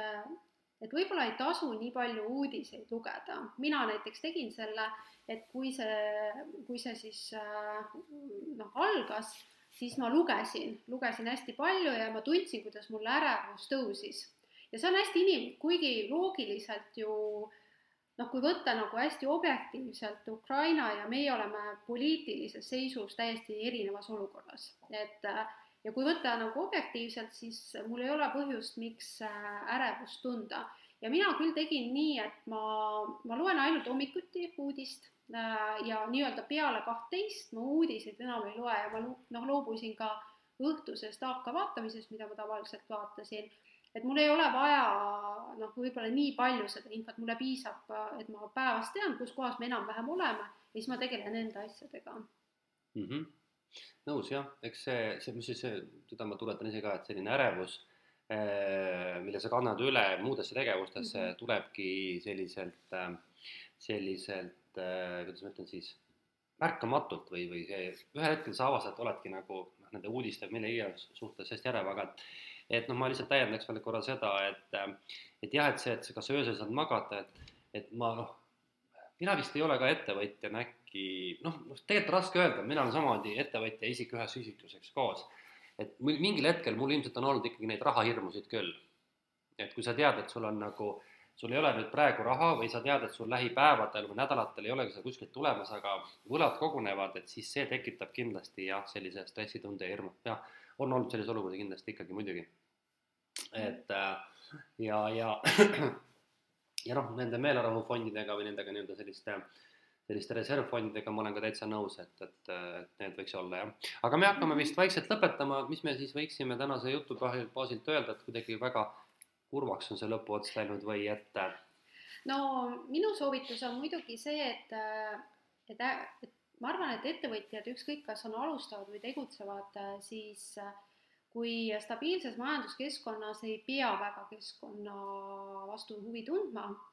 et võib-olla ei tasu nii palju uudiseid lugeda. mina näiteks tegin selle, et kui see, kui see siis äh, noh, algas, siis ma lugesin, lugesin hästi palju ja ma tundsin, kuidas mul ärevus tõusis ja see on hästi inimlik, kuigi loogiliselt ju noh, kui võtta nagu hästi objektiivselt, Ukraina ja meie oleme poliitilises seisus täiesti erinevas olukorras, et ja kui võtta nagu objektiivselt, siis mul ei ole põhjust, miks äh, ärevust tunda. ja mina küll tegin nii, et ma, ma loen ainult hommikuti uudist äh, ja nii-öelda peale kahtteist ma uudiseid enam ei loe ja ma noh, loobusin ka õhtusest AK vaatamisest, mida ma tavaliselt vaatasin et mul ei ole vaja noh, võib-olla nii palju seda infot, mulle piisab, et ma päevas tean, kus kohas me enam-vähem oleme ja siis ma tegelen enda asjadega mm. -hmm. Nõus jah, eks see, see, mis siis, seda ma tuletan ise ka, et selline ärevus, eh, mille sa kannad üle muudesse tegevustesse mm, -hmm. tulebki selliselt, äh, selliselt, äh, kuidas ma ütlen siis, märkamatult või, või see, ühel hetkel sa avastad, oledki nagu noh, nende uudiste või millegi iganes suhtes hästi ärev, aga et et noh, ma lihtsalt täiendaks veel korra seda, et, et jah, et see, et kas öösel saad magada, et, et ma noh, mina vist ei ole ka ettevõtjana äkki noh, noh, tegelikult raske öelda, mina olen samamoodi ettevõtja isik ühes isikuseks koos. et mingil hetkel mul ilmselt on olnud ikkagi neid rahahirmusid küll. et kui sa tead, et sul on nagu, sul ei ole nüüd praegu raha või sa tead, et sul lähipäevadel või nädalatel ei olegi seda kuskilt tulemas, aga võlad kogunevad, et siis see tekitab kindlasti jah, sellise stressitunde ja hirmu, jah, on olnud selliseid olukordi kindlasti ikkagi muidugi et äh, ja, ja <clears throat> ja noh, nende meelerahufondidega või nendega nii-öelda selliste, selliste reservfondidega ma olen ka täitsa nõus, et, et, et need võiks olla jah. aga me hakkame vist vaikselt lõpetama, mis me siis võiksime tänase jutu baasilt öelda, et kuidagi väga kurvaks on see lõpuots läinud või et? no minu soovitus on muidugi see, et, et, et ma arvan, et ettevõtjad, ükskõik, kas on alustavad või tegutsevad, siis äh, kui stabiilses majanduskeskkonnas ei pea väga keskkonna vastu huvi tundma, äh,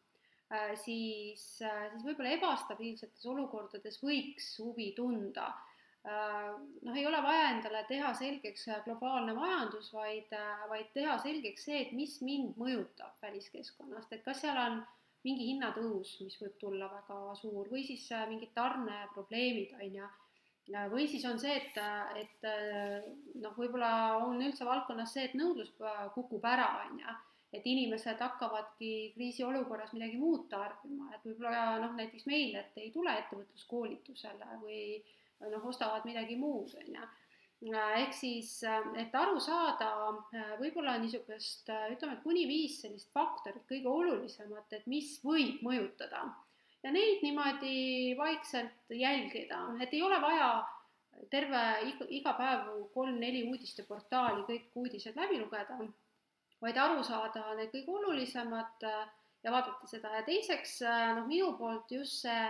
siis, äh, siis võib-olla ebastabiilsetes olukordades võiks huvi tunda. Äh, noh, ei ole vaja endale teha selgeks globaalne majandus, vaid, vaid teha selgeks see, et mis mind mõjutab väliskeskkonnast, et kas seal on mingi hinnatõus, mis võib tulla väga suur või siis mingid tarneprobleemid, on ju või siis on see, et, et noh, võib-olla on üldse valdkonnas see, et nõudlus kukub ära, on ju, et inimesed hakkavadki kriisiolukorras midagi muud tarbima, et võib-olla noh, näiteks meil, et ei tule ettevõtluskoolitusele või noh, ostavad midagi muud, on ju. ehk siis, et aru saada võib-olla niisugust, ütleme, et kuni viis sellist faktorit, kõige olulisemat, et mis võib mõjutada. Ja neid niimoodi vaikselt jälgida, et ei ole vaja terve iga, iga päev kolm-neli uudisteportaali kõik uudised läbi lugeda, vaid aru saada need kõige olulisemad äh, ja vaadata seda ja teiseks äh, noh, minu poolt just see,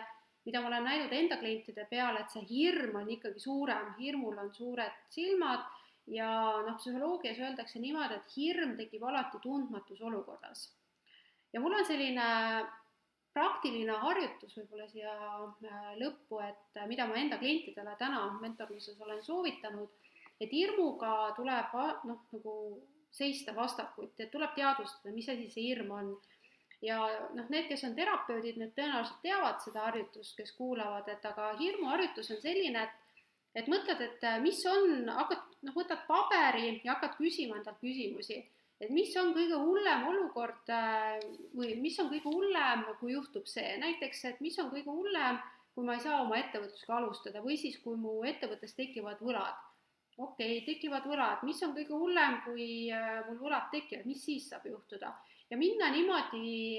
mida ma olen näinud enda klientide peal, et see hirm on ikkagi suurem, hirmul on suured silmad ja noh, psühholoogias öeldakse niimoodi, et hirm tekib alati tundmatus olukorras. ja mul on selline praktiline harjutus võib-olla siia äh, lõppu, et mida ma enda klientidele täna mentorluses olen soovitanud, et hirmuga tuleb noh, nagu seista vastakuti, et tuleb teadvustada, mis asi see hirm on. ja noh, need, kes on terapeudid, need tõenäoliselt teavad seda harjutust, kes kuulavad, et aga hirmuharjutus on selline, et et mõtled, et äh, mis on, hakkad, noh, võtad paberi ja hakkad küsima endalt küsimusi, et mis on kõige hullem olukord äh, või mis on kõige hullem, kui juhtub see, näiteks, et mis on kõige hullem, kui ma ei saa oma ettevõtlusega alustada või siis, kui mu ettevõttes tekivad võlad. Okei okay,, tekivad võlad, mis on kõige hullem, kui äh, mul võlad tekivad, mis siis saab juhtuda ja minna niimoodi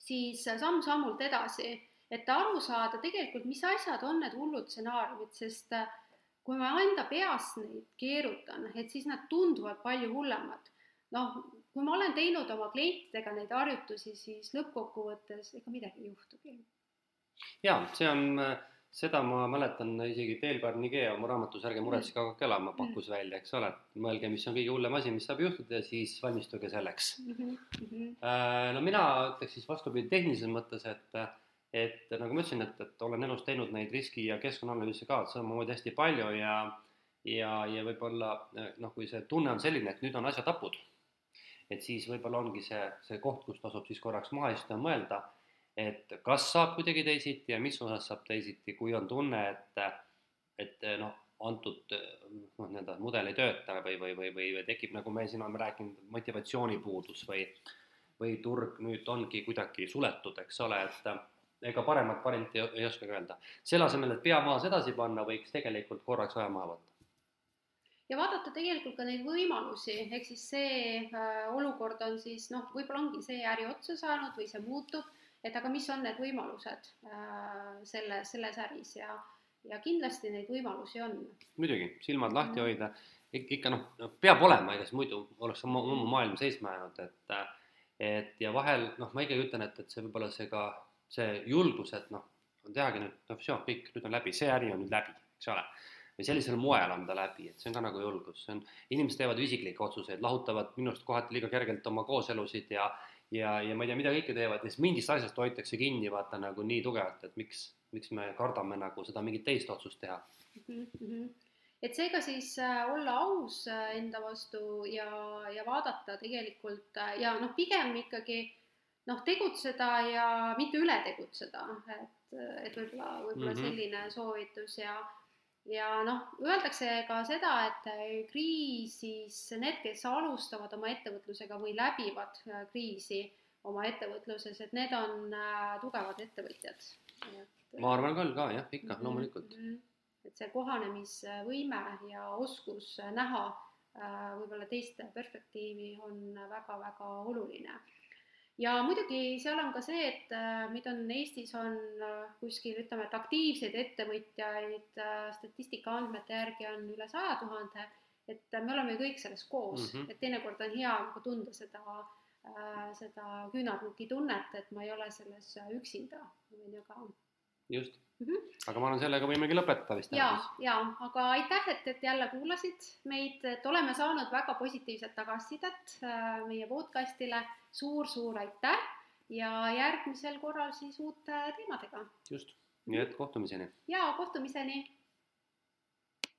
siis samm-sammult edasi et aru saada tegelikult, mis asjad on need hullud stsenaariumid, sest äh, kui ma enda peas neid keerutan, et siis nad tunduvad palju hullemad. noh, kui ma olen teinud oma klientidega neid harjutusi, siis lõppkokkuvõttes ega midagi ei juhtugi. jaa, see on, äh, seda ma mäletan isegi Dale Carnegie oma raamatus Ärge muretsege, hakake elama pakkus mm. välja, eks ole, mõelge, mis on kõige hullem asi, mis saab juhtuda ja siis valmistuge selleks mm. -hmm. no mina ütleks siis vastupidi tehnilises mõttes, et et nagu ma ütlesin, et, et olen elus teinud neid riski- ja keskkonnaanalüüse ka samamoodi hästi palju ja ja, ja võib-olla noh, kui see tunne on selline, et nüüd on asjad hapud, et siis võib-olla ongi see, see koht, kus tasub siis korraks maha istuda ja mõelda, et kas saab kuidagi teisiti ja mis osas saab teisiti, kui on tunne, et et noh, antud noh, nii-öelda mudel ei tööta või, või, või, või, või tekib, nagu me siin oleme rääkinud, motivatsioonipuudus või või turg nüüd ongi kuidagi suletud, eks ole, et ega paremat varianti ei, ei oskagi öelda. selle asemel, et pea maas edasi panna, võiks tegelikult korraks aja maha võtta. ja vaadata tegelikult ka neid võimalusi, ehk siis see äh, olukord on siis noh, võib-olla ongi see äri otsa saanud või see muutub, et aga mis on need võimalused äh, selle, selles äris ja, ja kindlasti neid võimalusi on. muidugi, silmad lahti mm. hoida, ikka noh, peab olema, ega siis muidu oleks oma maailm seisma jäänud, et et ja vahel noh, ma ikkagi ütlen, et, et see võib-olla see ka see julgus, et noh, tehagi nüüd, noh, see on kõik, nüüd on läbi, see äri on nüüd läbi, eks ole. või sellisel moel on ta läbi, et see on ka nagu julgus, see on, inimesed teevad isiklikke otsuseid, lahutavad minu arust kohati liiga kergelt oma kooselusid ja ja, ja ma ei tea, mida kõike teevad siis mingist asjast hoitakse kinni, vaata nagu nii tugevalt, et miks, miks me kardame nagu seda mingit teist otsust teha mm. -hmm et seega siis äh, olla aus äh, enda vastu ja, ja vaadata tegelikult äh, ja noh, pigem ikkagi noh, tegutseda ja mitte üle tegutseda, et, et võib-olla, võib-olla mm -hmm. selline soovitus ja ja noh, öeldakse ka seda, et kriisis need, kes alustavad oma ettevõtlusega või läbivad äh, kriisi oma ettevõtluses, et need on äh, tugevad ettevõtjad. ma arvan küll ka jah, ikka mm -hmm. loomulikult. Mhm. et see kohanemisvõime ja oskus näha äh, võib-olla teiste perspektiivi on väga-väga oluline ja muidugi seal on ka see, et äh, meid on Eestis on äh, kuskil ütleme, et aktiivseid ettevõtjaid äh, statistika andmete järgi on üle saja tuhande, et me oleme kõik selles koos mm, -hmm. et teinekord on hea nagu tunda seda seda küünarnuki tunnet, et ma ei ole selles üksinda, ma võin ka. just mm, -hmm. aga ma arvan, sellega võimegi lõpetada vist. ja, ja aga aitäh, et, et jälle kuulasid meid, et oleme saanud väga positiivset tagasisidet meie podcast'ile suur-suur aitäh ja järgmisel korral siis uute teemadega. just, nii et kohtumiseni. ja kohtumiseni